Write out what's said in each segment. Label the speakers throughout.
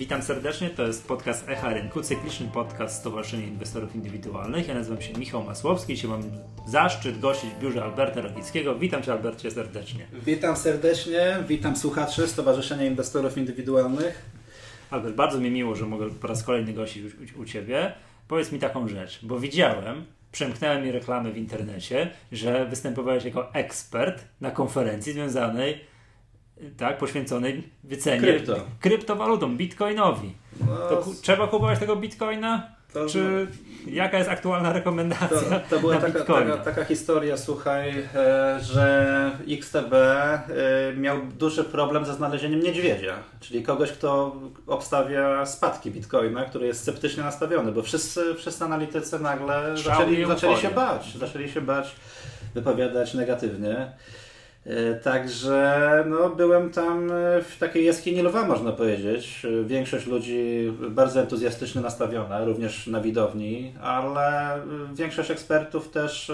Speaker 1: Witam serdecznie, to jest podcast Echa Rynku, cykliczny podcast Stowarzyszenia Inwestorów Indywidualnych. Ja nazywam się Michał Masłowski, dzisiaj mam zaszczyt gościć w biurze Alberta Rogickiego. Witam Cię Albercie serdecznie.
Speaker 2: Witam serdecznie, witam słuchaczy Stowarzyszenia Inwestorów Indywidualnych.
Speaker 1: Albert, bardzo mi miło, że mogę po raz kolejny gościć u, u Ciebie. Powiedz mi taką rzecz, bo widziałem, przemknęły mi reklamy w internecie, że występowałeś jako ekspert na konferencji związanej tak, poświęconej wycenie
Speaker 2: Krypto.
Speaker 1: kryptowalutom, bitcoinowi.
Speaker 2: No,
Speaker 1: ku, trzeba kupować tego bitcoina?
Speaker 2: To-
Speaker 1: Czy jaka jest aktualna rekomendacja
Speaker 2: to, to była taka, taka, taka historia, słuchaj, e, że XTB e, miał duży problem ze znalezieniem niedźwiedzia, czyli kogoś, kto obstawia spadki bitcoina, który jest sceptycznie nastawiony, bo wszyscy, wszyscy analitycy nagle
Speaker 1: Szał
Speaker 2: zaczęli, zaczęli się bać, zaczęli się bać, wypowiadać negatywnie. E, Także no, byłem tam e, w takiej jaskini lwa, można powiedzieć. E, Większość ludzi bardzo entuzjastycznie nastawiona, również na widowni, ale większość ekspertów też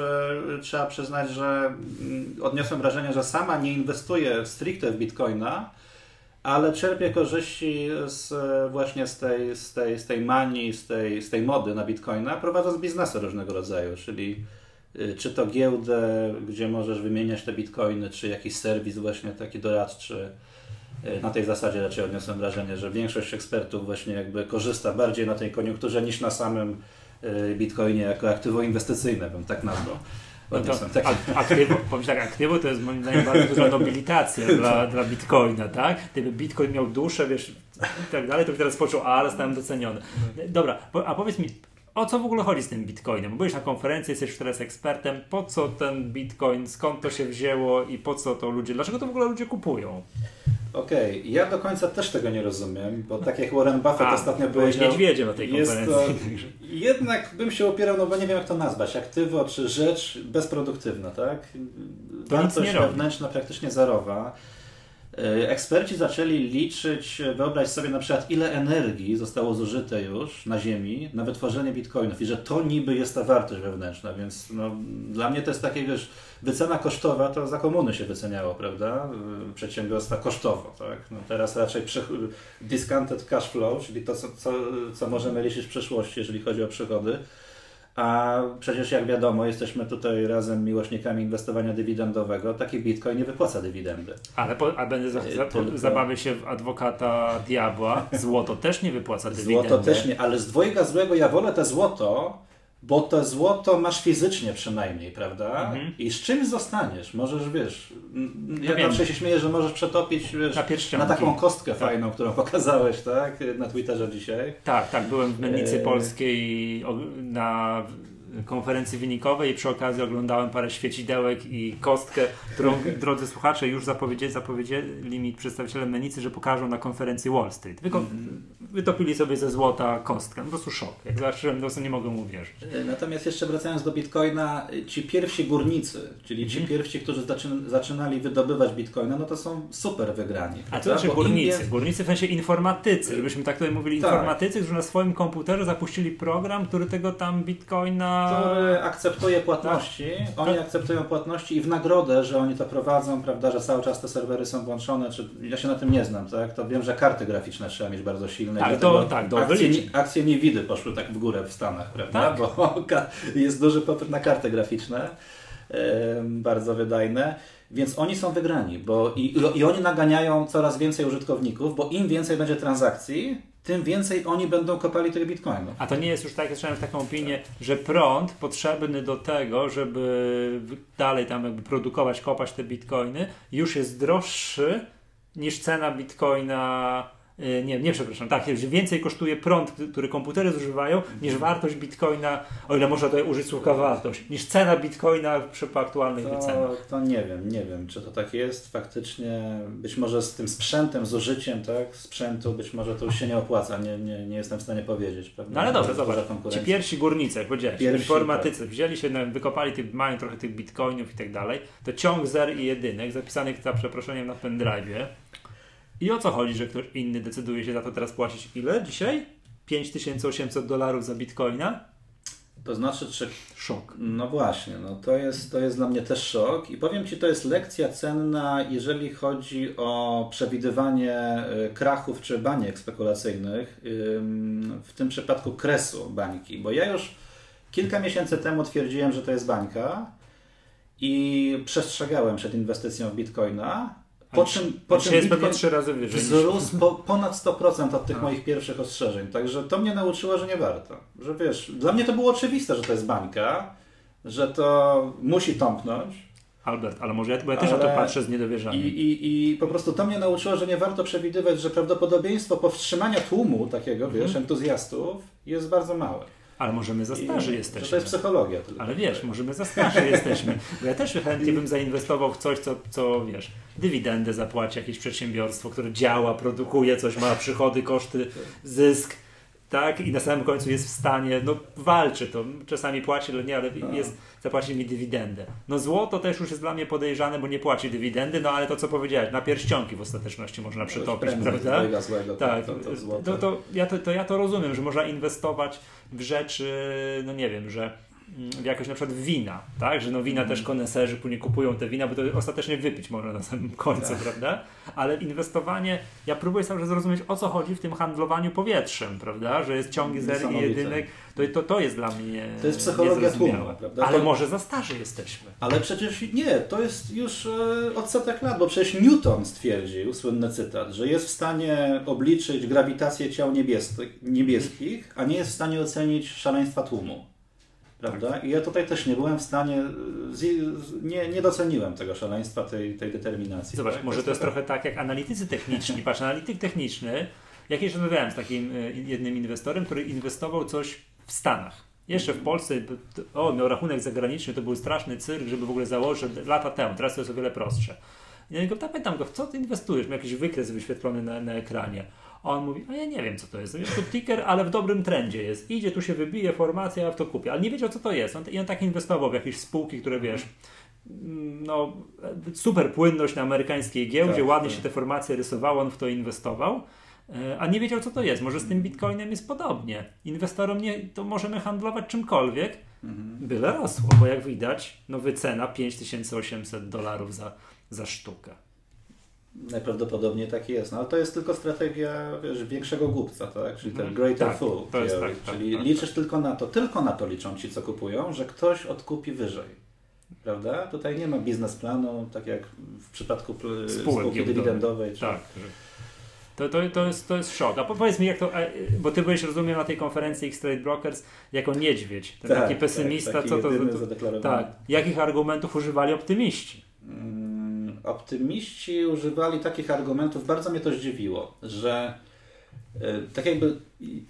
Speaker 2: trzeba przyznać, że mm, odniosłem wrażenie, że sama nie inwestuje stricte w bitcoina, ale czerpie korzyści z, właśnie z tej, z, tej, z tej manii, z tej, z tej mody na bitcoina, prowadząc biznesy różnego rodzaju, czyli czy to giełdę, gdzie możesz wymieniać te bitcoiny, czy jakiś serwis właśnie taki doradczy. Y, Na tej zasadzie raczej odniosłem wrażenie, że większość ekspertów właśnie jakby korzysta bardziej na tej koniunkturze niż na samym y, bitcoinie jako aktywo inwestycyjne, bym tak nazwał.
Speaker 1: No to, aktywo, powiem tak, aktywo to jest moim zdaniem bardzo duża nobilitacja dla, dla bitcoina, tak? Gdyby bitcoin miał duszę, wiesz, i tak dalej, to by teraz poczuł, a, ale stałem doceniony. Dobra, po- a powiedz mi, o co w ogóle chodzi z tym bitcoinem? Bo byłeś na konferencji, jesteś teraz ekspertem, po co ten bitcoin, skąd to się wzięło i po co to ludzie, dlaczego to w ogóle ludzie kupują?
Speaker 2: Okej, ja do końca też tego nie rozumiem, bo tak jak Warren Buffett
Speaker 1: A,
Speaker 2: ostatnio
Speaker 1: byłeś
Speaker 2: powiedział...
Speaker 1: niedźwiedziem na tej konferencji.
Speaker 2: to- Jednak bym się opierał, no bo nie wiem jak to nazwać, aktywo czy rzecz bezproduktywna, tak?
Speaker 1: To nic nie robi.
Speaker 2: wewnętrzna praktycznie zerowa. E, Eksperci zaczęli liczyć, e, wyobraź sobie na przykład ile energii zostało zużyte już na Ziemi na wytworzenie bitcoinów i że to niby jest ta wartość wewnętrzna, więc no, dla mnie to jest takie, wiesz, wycena kosztowa to za komuny się wyceniało, prawda? Y, Przedsiębiorstwa kosztowo, tak? No teraz raczej discounted cash flow, czyli to, co, co, co możemy liczyć w przyszłości, jeżeli chodzi o przychody. A przecież jak wiadomo, jesteśmy tutaj razem miłośnikami inwestowania dywidendowego. Taki bitcoin nie wypłaca dywidendy.
Speaker 1: Ale po, a będę za, za,
Speaker 2: Tylko-
Speaker 1: zabawię się w adwokata diabła. Złoto też nie wypłaca dywidendy.
Speaker 2: Złoto też nie, ale z dwojga złego ja wolę te złoto, bo to złoto masz fizycznie przynajmniej, prawda?
Speaker 1: Mhm.
Speaker 2: I z czymś zostaniesz. Możesz, wiesz, ja
Speaker 1: No
Speaker 2: zawsze się śmieję, że możesz przetopić wiesz,
Speaker 1: Na
Speaker 2: na, taką kostkę
Speaker 1: Tak.
Speaker 2: fajną, którą pokazałeś, tak? Na Twitterze dzisiaj.
Speaker 1: Tak, tak, byłem w Mennicy
Speaker 2: Eee.
Speaker 1: Polskiej na konferencji wynikowej i przy okazji oglądałem parę świecidełek i kostkę, którą drodzy słuchacze już zapowiedzieli, zapowiedzieli mi przedstawiciele Mennicy, że pokażą na konferencji Wall Street. Wyko- Wytopili sobie ze złota kostkę. Po prostu szok. Jak zobaczyłem, to nie mogłem uwierzyć.
Speaker 2: E, Natomiast jeszcze wracając do bitcoina, ci pierwsi górnicy, czyli ci
Speaker 1: Mhm.
Speaker 2: pierwsi, którzy zaczyn- zaczynali wydobywać bitcoina, no to są super wygrani.
Speaker 1: A to znaczy górnicy?
Speaker 2: wie-
Speaker 1: Górnicy w sensie informatycy, żebyśmy tak tutaj mówili,
Speaker 2: Tak.
Speaker 1: informatycy, którzy na swoim komputerze zapuścili program, który tego tam bitcoina...
Speaker 2: który akceptuje płatności, oni
Speaker 1: Tak.
Speaker 2: akceptują płatności i w nagrodę, że oni to prowadzą, prawda, że cały czas te serwery są włączone, czy ja się na tym nie znam, tak, to wiem, że karty graficzne trzeba mieć bardzo silne.
Speaker 1: Tak, to- tak, do
Speaker 2: akcje, akcje Niewidy poszły tak w górę w Stanach, prawda,
Speaker 1: Tak.
Speaker 2: bo jest duży popyt na karty graficzne, bardzo wydajne. Więc oni są wygrani, bo i, i oni naganiają coraz więcej użytkowników, bo im więcej będzie transakcji, tym więcej oni będą kopali tych bitcoinów.
Speaker 1: A to nie jest już tak, ja słyszałem taką opinię, że prąd potrzebny do tego, żeby dalej tam jakby produkować, kopać te bitcoiny, już jest droższy niż cena bitcoina. Y, Nie, nie, przepraszam, tak, że więcej kosztuje prąd, który komputery zużywają, niż wartość bitcoina, o ile można tutaj użyć słówka wartość, niż cena bitcoina przy aktualnych
Speaker 2: To,
Speaker 1: cenach.
Speaker 2: to nie wiem, nie wiem, czy to tak jest faktycznie. Być może z tym sprzętem, z użyciem tak, sprzętu, być może to już się nie opłaca. Nie, nie, nie jestem w stanie powiedzieć. Prawda?
Speaker 1: No ale dobrze, zobacz, ci pierwsi górnicy, jak powiedziałeś,
Speaker 2: Pierwsi,
Speaker 1: informatycy, wzięli się, no, wykopali, tych, mają trochę tych bitcoinów i tak dalej, to ciąg zer i jedynek zapisanych za przeproszeniem na pendrive'ie. I o co chodzi, że ktoś inny decyduje się za to teraz płacić ile dzisiaj? 5800 dolarów za bitcoina?
Speaker 2: To znaczy, czy...
Speaker 1: Szok.
Speaker 2: No właśnie, no to jest, to jest dla mnie też szok i powiem Ci, to jest lekcja cenna, jeżeli chodzi o przewidywanie y, krachów czy baniek spekulacyjnych, w tym przypadku kresu bańki, bo ja już kilka miesięcy temu twierdziłem, że to jest bańka i przestrzegałem przed inwestycją w bitcoina,
Speaker 1: po czym, po czym jest pewnie trzy razy wyżej.
Speaker 2: Wzrósł po, ponad 100% od tych A. moich pierwszych ostrzeżeń. Także to mnie nauczyło, że nie warto. Że wiesz, dla mnie to było oczywiste, że to jest bańka, że to musi tąpnąć.
Speaker 1: Albert, ale może ja, bo ja też ale... na to patrzę z niedowierzaniem.
Speaker 2: I, i, I po prostu to mnie nauczyło, że nie warto przewidywać, że prawdopodobieństwo powstrzymania tłumu takiego, wiesz, mhm. entuzjastów jest bardzo małe.
Speaker 1: Ale możemy za starzy I, jesteśmy.
Speaker 2: To jest psychologia.
Speaker 1: Tylko. Ale wiesz, możemy za starzy jesteśmy. Bo ja też chętnie bym zainwestował w coś, co, co wiesz, dywidendę zapłaci jakieś przedsiębiorstwo, które działa, produkuje coś, ma przychody, koszty, zysk tak? I na samym końcu jest w stanie, no walczy to, czasami płaci, ale nie, ale no. jest, zapłaci mi dywidendę. No złoto też już jest dla mnie podejrzane, bo nie płaci dywidendy, no ale to co powiedziałeś, na pierścionki w ostateczności można przytopić, prawda?
Speaker 2: Złego,
Speaker 1: tak, to, to, to, to, ja to, to ja to rozumiem, że można inwestować w rzeczy, no nie wiem, że jakoś na przykład wina, tak? Że no wina mm. też koneserzy później kupują te wina, bo to ostatecznie wypić można na samym końcu, tak. prawda? Ale inwestowanie, ja próbuję sobie zrozumieć o co chodzi w tym handlowaniu powietrzem, prawda? Że jest ciąg zer i jedynek. To, to, to jest dla mnie
Speaker 2: To jest psychologia tłumu, prawda?
Speaker 1: Ale to... może za starzy jesteśmy.
Speaker 2: Ale przecież nie, to jest już e, od setek lat, bo przecież Newton stwierdził, słynny cytat, że jest w stanie obliczyć grawitację ciał niebieskich, niebieskich a nie jest w stanie ocenić szaleństwa tłumu. Prawda? Tak. I ja tutaj też nie byłem w stanie, nie, nie doceniłem tego szaleństwa, tej, tej determinacji.
Speaker 1: Zobacz, tak? może to jest trochę tak jak analitycy techniczni. Patrz, analityk techniczny, jakieś rozmawiałem z takim e, jednym inwestorem, który inwestował coś w Stanach. Jeszcze w Polsce, o, miał rachunek zagraniczny, to był straszny cyrk, żeby w ogóle założyć lata temu, teraz to jest o wiele prostsze. Ja go pytam go, w co ty inwestujesz? Miał jakiś wykres wyświetlony na, na ekranie. A on mówi, a ja nie wiem co to jest. Jest to ticker, ale w dobrym trendzie jest. Idzie, tu się wybije formacja, ja w to kupię. Ale nie wiedział co to jest. On, I on tak inwestował w jakieś spółki, które wiesz, no super płynność na amerykańskiej giełdzie, tak, ładnie tak. się te formacje rysowały, on w to inwestował. E, a nie wiedział, co to jest. Może z tym bitcoinem jest podobnie. Inwestorom nie, to możemy handlować czymkolwiek, mhm. byle rosło, bo jak widać, no wycena 5800 dolarów za, za sztukę.
Speaker 2: Najprawdopodobniej tak jest, no ale to jest tylko strategia wiesz, większego głupca, tak? Czyli ten mhm. greater tak, fool. To jest tak, czyli tak, tak, liczysz tylko na to, tylko na to liczą ci, co kupują, że ktoś odkupi wyżej. Prawda? Tutaj nie ma biznesplanu, tak jak w przypadku spółki dywidendowej. Czy...
Speaker 1: Tak. To, to, to, jest, to jest szok. A powiedz mi, jak to, bo ty byłeś, rozumiem, na tej konferencji X-Trade Brokers jako niedźwiedź, ten tak, taki pesymista. Tak, taki co to, tak. Jakich argumentów używali optymiści?
Speaker 2: Hmm optymiści używali takich argumentów, bardzo mnie to zdziwiło, że e, tak jakby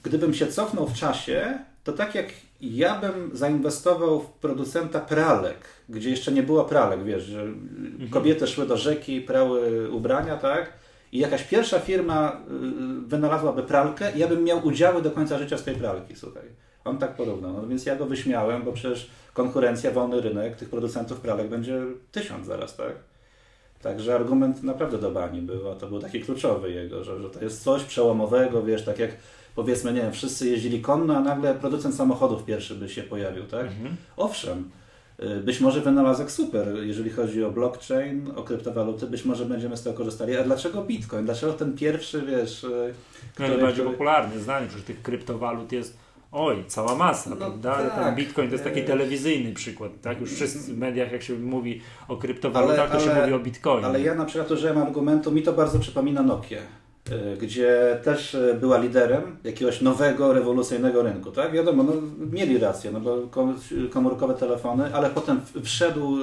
Speaker 2: gdybym się cofnął w czasie, to tak jak ja bym zainwestował w producenta pralek, gdzie jeszcze nie było pralek, wiesz, że mhm. kobiety szły do rzeki, prały ubrania, tak? I jakaś pierwsza firma y, wynalazłaby pralkę ja bym miał udziały do końca życia z tej pralki, słuchaj. On tak porównał. No więc ja go wyśmiałem, bo przecież konkurencja, wolny rynek tych producentów pralek będzie tysiąc zaraz, tak? Także argument naprawdę do bani był, a to był taki kluczowy jego, że, że to jest coś przełomowego, wiesz, tak jak powiedzmy, nie wiem, wszyscy jeździli konno, a nagle producent samochodów pierwszy by się pojawił, tak? Mhm. Owszem, y, być może wynalazek super, jeżeli chodzi o blockchain, o kryptowaluty, być może będziemy z tego korzystali. A dlaczego Bitcoin? Dlaczego ten pierwszy, wiesz... Y,
Speaker 1: który, Najbardziej który... popularny, znany, że tych kryptowalut jest Oj, cała masa, no, prawda? Ale ten tak. Bitcoin to jest taki telewizyjny przykład, tak? Już wszyscy w mediach, jak się mówi o kryptowalutach, ale, to się mówi o Bitcoinie.
Speaker 2: Ale ja na przykład użyłem argumentu, mi to bardzo przypomina Nokia, y, gdzie też y, była liderem jakiegoś nowego, rewolucyjnego rynku, tak? Wiadomo, no, mieli rację, no bo komórkowe telefony, ale potem wszedł,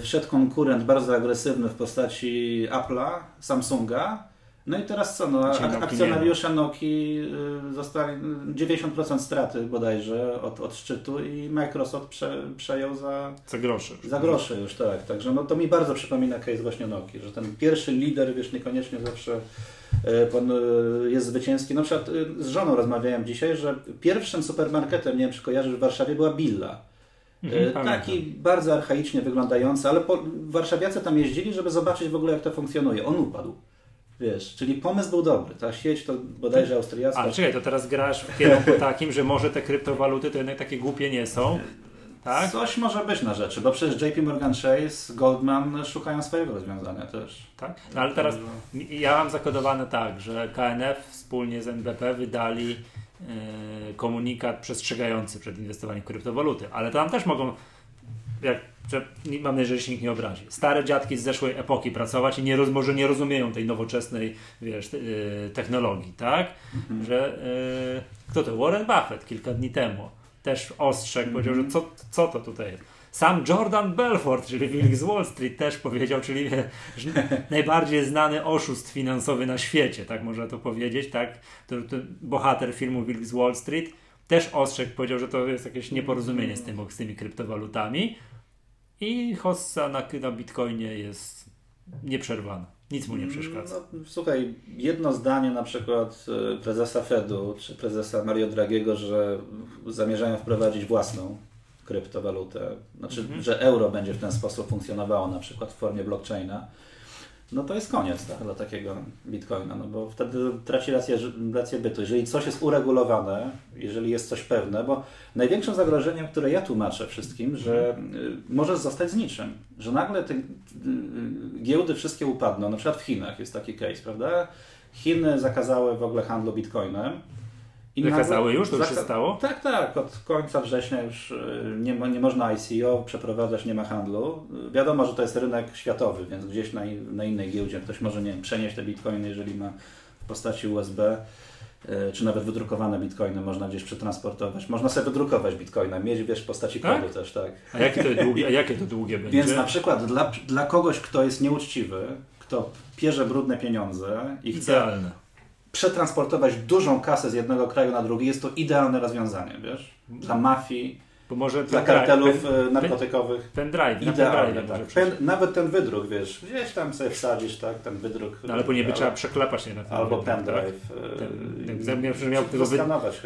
Speaker 2: wszedł konkurent bardzo agresywny w postaci Apple'a, Samsunga, no i teraz co? No, akcjonariusze Noki y, zostali 90% straty bodajże od, od szczytu i Microsoft prze, przejął za,
Speaker 1: za grosze.
Speaker 2: Za grosze już, tak. Także no, to mi bardzo przypomina case właśnie Noki, że ten pierwszy lider, wiesz, niekoniecznie zawsze y, y, jest zwycięski. Na przykład z żoną rozmawiałem dzisiaj, że pierwszym supermarketem, nie wiem czy kojarzysz, w Warszawie była Billa. Mhm, Taki bardzo archaicznie wyglądający, ale po, warszawiacy tam jeździli, żeby zobaczyć w ogóle jak to funkcjonuje. On upadł. Wiesz, czyli pomysł był dobry. Ta sieć to bodajże austriacka.
Speaker 1: Ale czekaj, to teraz grasz w kierunku takim, że może te kryptowaluty to jednak takie głupie nie są. Tak?
Speaker 2: Coś może być na rzeczy, bo przecież JP Morgan Chase, Goldman szukają swojego rozwiązania też.
Speaker 1: Tak? No ale teraz ja mam zakodowane tak, że KNF wspólnie z NBP wydali yy, komunikat przestrzegający przed inwestowaniem w kryptowaluty, ale tam też mogą, jak mam nadzieję, że się nikt nie obrazi. Stare dziadki z zeszłej epoki pracować i nie, może nie rozumieją tej nowoczesnej wiesz, yy, technologii, tak? Mhm. Że yy, kto to? Warren Buffett kilka dni temu też ostrzegł, powiedział, że co, co to tutaj jest. Sam Jordan Belfort, czyli Wilk z Wall Street też powiedział, czyli najbardziej znany oszust finansowy na świecie, tak można to powiedzieć, tak? To, to bohater filmu Wilk z Wall Street też ostrzegł, powiedział, że to jest jakieś nieporozumienie z, tym, z tymi kryptowalutami i hossa na, na Bitcoinie jest nieprzerwana. Nic mu nie przeszkadza.
Speaker 2: No, słuchaj, jedno zdanie na przykład e, prezesa Fedu czy prezesa Mario Dragiego, że zamierzają wprowadzić własną kryptowalutę, znaczy, mhm. że euro będzie w ten sposób funkcjonowało na przykład w formie blockchaina no to jest koniec tak, dla takiego bitcoina, no bo wtedy traci rację, rację bytu. Jeżeli coś jest uregulowane, jeżeli jest coś pewne, bo największym zagrożeniem, które ja tłumaczę wszystkim, że mhm. możesz zostać z niczym, że nagle te y, y, giełdy wszystkie upadną, na przykład w Chinach jest taki case, prawda? Chiny zakazały w ogóle handlu bitcoinem,
Speaker 1: i Wykazały już? To już się stało?
Speaker 2: Tak, tak. Od końca września już y, nie, nie można ICO przeprowadzać, nie ma handlu. Wiadomo, że to jest rynek światowy, więc gdzieś na, na innej giełdzie ktoś może nie wiem, przenieść te bitcoiny, jeżeli ma w postaci USB y, czy nawet wydrukowane bitcoiny można gdzieś przetransportować. Można sobie wydrukować bitcoina, mieć wiesz w postaci tak? kodu też, tak.
Speaker 1: A jakie to długie, a jakie to długie będzie?
Speaker 2: Więc na przykład dla, dla kogoś, kto jest nieuczciwy, kto pierze brudne pieniądze i chce
Speaker 1: Idealne
Speaker 2: przetransportować dużą kasę z jednego kraju na drugi, jest to idealne rozwiązanie, wiesz? Dla mafii, bo może dla kartelów pen, narkotykowych.
Speaker 1: Pendrive, idealne,
Speaker 2: tak. Pen, nawet ten wydruk, wiesz, gdzieś tam sobie wsadzisz, tak, ten wydruk.
Speaker 1: No, ale później by trzeba przeklepać nie na
Speaker 2: tym. Albo pendrive.
Speaker 1: Tak? Ten, jakby miał tego wy,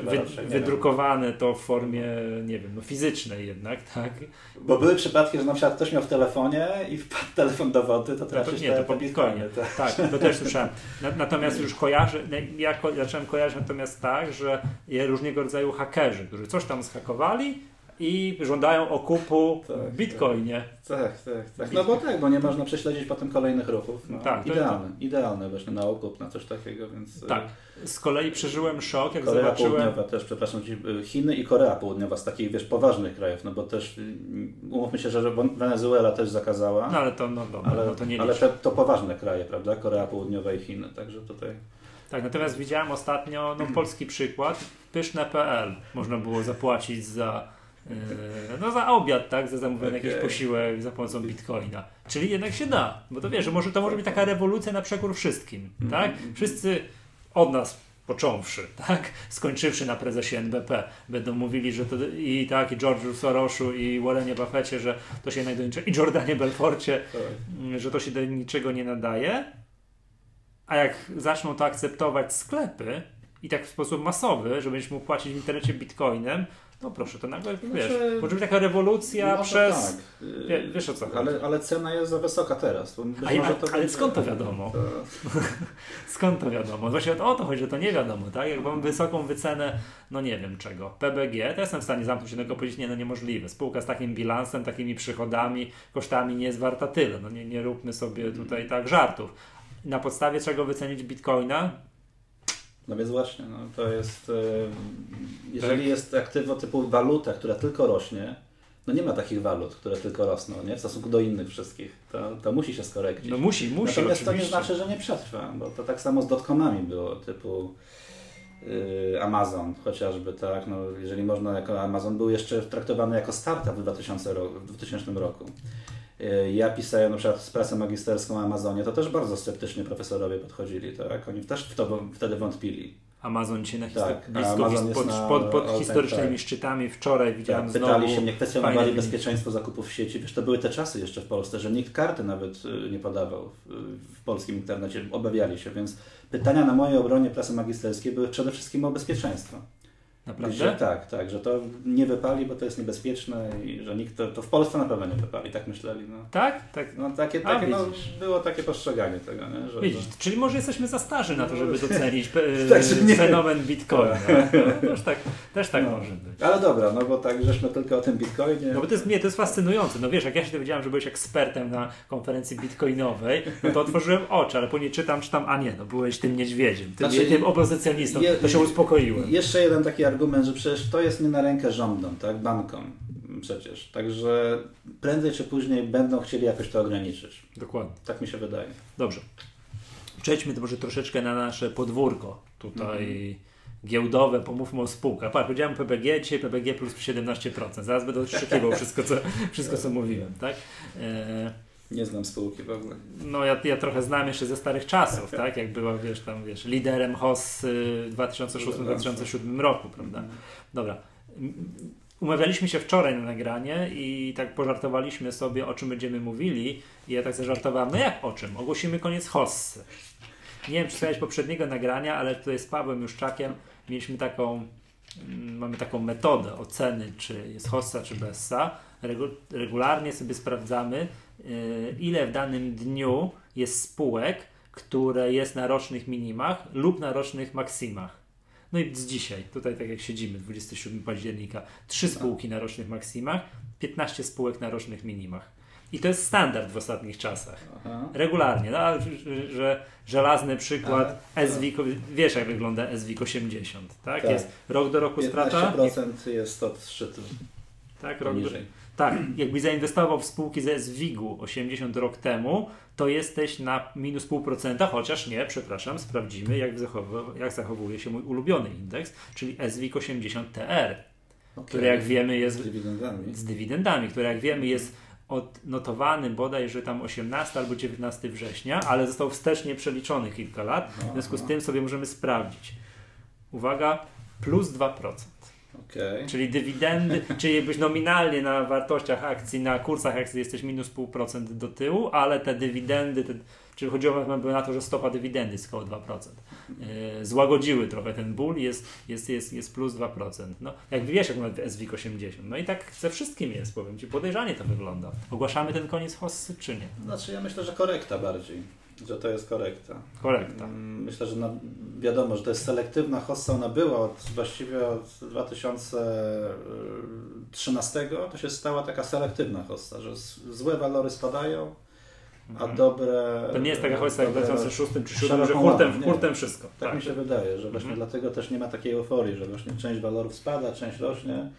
Speaker 1: wy, wydrukowane to w formie, nie wiem, no fizycznej jednak, tak?
Speaker 2: Bo były przypadki, że na przykład ktoś miał w telefonie i wpadł telefon do wody, to tracisz
Speaker 1: no to, Nie, to po bitcoinie. Tak. tak, to też słyszałem. Natomiast już kojarzę, ja zacząłem kojarzyć natomiast tak, że różnego rodzaju hakerzy, którzy coś tam zhakowali, i żądają okupu tak, w bitcoinie.
Speaker 2: Tak, tak, tak. No bo tak, bo nie można prześledzić potem kolejnych ruchów. No, tak, idealne, idealne właśnie na okup, na coś takiego, więc...
Speaker 1: E, tak. Z kolei przeżyłem szok, jak
Speaker 2: Korea
Speaker 1: zobaczyłem...
Speaker 2: Południowa też, przepraszam, e, Chiny i Korea Południowa z takich, wiesz, poważnych krajów, no bo też, mm, umówmy się, że Wenezuela też zakazała.
Speaker 1: No ale to, no dobra, ale, no to nie
Speaker 2: Ale te, to poważne kraje, prawda? Korea Południowa i Chiny, także tutaj...
Speaker 1: Tak, natomiast widziałem ostatnio, no polski przykład, pyszne.pl można było zapłacić za no za obiad, tak? Za zamówiony okay. jakiś posiłek za pomocą bitcoina. Czyli jednak się da. Bo to wiesz, że może, to może być taka rewolucja na przekór wszystkim, mm -hmm. tak? Wszyscy od nas począwszy, tak? Skończywszy na prezesie NBP, będą mówili, że to i tak, i George'u Sorosu, i Warrenie Buffetcie, że to się jednak do niczego, i Jordanie Belforcie, tak. że to się do niczego nie nadaje. A jak zaczną to akceptować sklepy i tak w sposób masowy, że będziesz mógł płacić w internecie bitcoinem, no proszę, to nagle, znaczy, wiesz, może być taka rewolucja przez... Tak. Wie, wiesz o co chodzi.
Speaker 2: Ale, ale cena jest za wysoka teraz.
Speaker 1: A, to ale skąd to wiadomo? To... skąd to wiadomo? Właśnie o to chodzi, że to nie wiadomo, tak? Jak mam wysoką wycenę, no nie wiem czego, PBG, to jestem w stanie zamknąć jednego powiedzieć, nie, no niemożliwe. Spółka z takim bilansem, takimi przychodami, kosztami nie jest warta tyle. No nie, nie róbmy sobie tutaj tak żartów. Na podstawie czego wycenić bitcoina?
Speaker 2: No więc właśnie, no, to jest, e, jeżeli tak. jest aktywo typu waluta, która tylko rośnie, no nie ma takich walut, które tylko rosną, nie? W stosunku do innych wszystkich. To, to musi się skorekcić.
Speaker 1: No musi, musi.
Speaker 2: Natomiast oczywiście. to nie znaczy, że nie przetrwa, bo to tak samo z dotcomami było, typu yy, Amazon chociażby, tak? No, jeżeli można, jako Amazon był jeszcze traktowany jako startup w 2000, w 2000 roku. Y, ja pisałem na przykład z prasę magisterską Amazonie, to też bardzo sceptycznie profesorowie podchodzili, tak? Oni też w to wtedy wątpili.
Speaker 1: Amazon się na tak, blisko pod, na, pod, pod historycznymi tak. szczytami. Wczoraj widziałem tak,
Speaker 2: Pytali znowu się mnie, kwestionowali bezpieczeństwo zakupów w sieci. Wiesz, to były te czasy jeszcze w Polsce, że nikt karty nawet y, nie podawał w, w polskim internecie. Obawiali się, więc pytania na mojej obronie prasy magisterskiej były przede wszystkim o bezpieczeństwo.
Speaker 1: Naprawdę?
Speaker 2: Że tak, tak, że to nie wypali, bo to jest niebezpieczne i że nikt to, to w Polsce na pewno nie wypali, tak myśleli. No.
Speaker 1: Tak? Tak.
Speaker 2: No, takie,
Speaker 1: A,
Speaker 2: takie, no,
Speaker 1: widzisz.
Speaker 2: było takie postrzeganie tego, nie? Że,
Speaker 1: Widzisz, czyli może jesteśmy za starzy na to, żeby docenić e,
Speaker 2: Także nie.
Speaker 1: fenomen Bitcoina. No, też tak, też tak
Speaker 2: No.
Speaker 1: może być.
Speaker 2: Ale dobra, no bo tak żeśmy tylko o tym Bitcoinie.
Speaker 1: No bo to jest, nie, to jest fascynujące. No wiesz, jak ja się dowiedziałem, że byłeś ekspertem na konferencji bitcoinowej, no to otworzyłem oczy, ale później czytam, czytam, a nie, no byłeś tym niedźwiedziem, tym,
Speaker 2: Znaczy,
Speaker 1: tym opozycjonistą,
Speaker 2: je-
Speaker 1: to się uspokoiłem.
Speaker 2: Jeszcze jeden taki argument, że przecież to jest nie na rękę rządom, tak, bankom przecież. Także prędzej czy później będą chcieli jakoś to ograniczyć.
Speaker 1: Dokładnie.
Speaker 2: Tak mi się wydaje.
Speaker 1: Dobrze. Przejdźmy to może troszeczkę na nasze podwórko. Tutaj
Speaker 2: Mhm.
Speaker 1: giełdowe, pomówmy o spółkach. Patrz, powiedziałem PBG, dzisiaj PBG plus 17%. Zaraz będę odkrzykiwał wszystko, co, wszystko, co mówiłem, tak? E,
Speaker 2: Nie znam spółki w ogóle.
Speaker 1: No ja, ja trochę znam jeszcze ze starych czasów, tak? Jak była, wiesz, tam, wiesz, liderem HOS y, w 2006-2007 roku, prawda? Dobra. M- Umawialiśmy się wczoraj na nagranie i tak pożartowaliśmy sobie, o czym będziemy mówili i ja tak zażartowałem, no jak o czym? Ogłosimy koniec hossy. Nie wiem, czy słuchałeś poprzedniego nagrania, ale tutaj z Pawłem Juszczakiem mieliśmy taką, mm, mamy taką metodę oceny, czy jest hossa, czy bessa. Regu- regularnie sobie sprawdzamy, ile w danym dniu jest spółek, które jest na rocznych minimach lub na rocznych maksimach. No i z dzisiaj, tutaj tak jak siedzimy, 27 października, trzy spółki na rocznych maksimach, 15 spółek na rocznych minimach. I to jest standard w ostatnich czasach.
Speaker 2: Aha.
Speaker 1: Regularnie, no że, że żelazny przykład
Speaker 2: Ale-
Speaker 1: SWIG, wiesz jak wygląda SWIG 80, tak?
Speaker 2: Tak.
Speaker 1: Jest rok do roku strata?
Speaker 2: 15% jest od szczytu
Speaker 1: Tak, rok do. Tak, jakbyś zainwestował w spółki ze SWIG-u 80 rok temu, to jesteś na minus pół procenta, chociaż nie, przepraszam, sprawdzimy jak, zachow- jak zachowuje się mój ulubiony indeks, czyli SWIG 80 TR, który jak wiemy
Speaker 2: Z
Speaker 1: jest
Speaker 2: dywidendami.
Speaker 1: z dywidendami, który jak wiemy jest odnotowany bodajże tam 18 albo 19 września, ale został wstecznie przeliczony kilka lat. W związku z tym sobie możemy sprawdzić. Uwaga, plus 2%.
Speaker 2: Okej.
Speaker 1: Czyli dywidendy, czyli jakbyś nominalnie na wartościach akcji, na kursach akcji jesteś minus pół procent do tyłu, ale te dywidendy, te, czyli chodziło na to, że stopa dywidendy jest około 2%. Yy, złagodziły trochę ten ból, jest, jest, jest, jest plus 2%. No, jak wiesz, jak ma SWIG 80. No i tak ze wszystkim jest, powiem Ci, podejrzanie to wygląda. Ogłaszamy ten koniec hossy, czy nie?
Speaker 2: Znaczy ja myślę, że korekta bardziej. Że to jest korekta.
Speaker 1: Korekta.
Speaker 2: Mm, Myślę, że na, wiadomo, że to jest selektywna hossa, ona była od, właściwie od 2013, to się stała taka selektywna hossa, że złe walory spadają, a dobre...
Speaker 1: To nie jest taka hossa jak w
Speaker 2: dobre-
Speaker 1: 2006 czy 2007, że hurtem, hurtem wszystko.
Speaker 2: Tak mi się wydaje, że właśnie
Speaker 1: Mhm.
Speaker 2: dlatego też nie ma takiej euforii, że właśnie część walorów spada, część rośnie.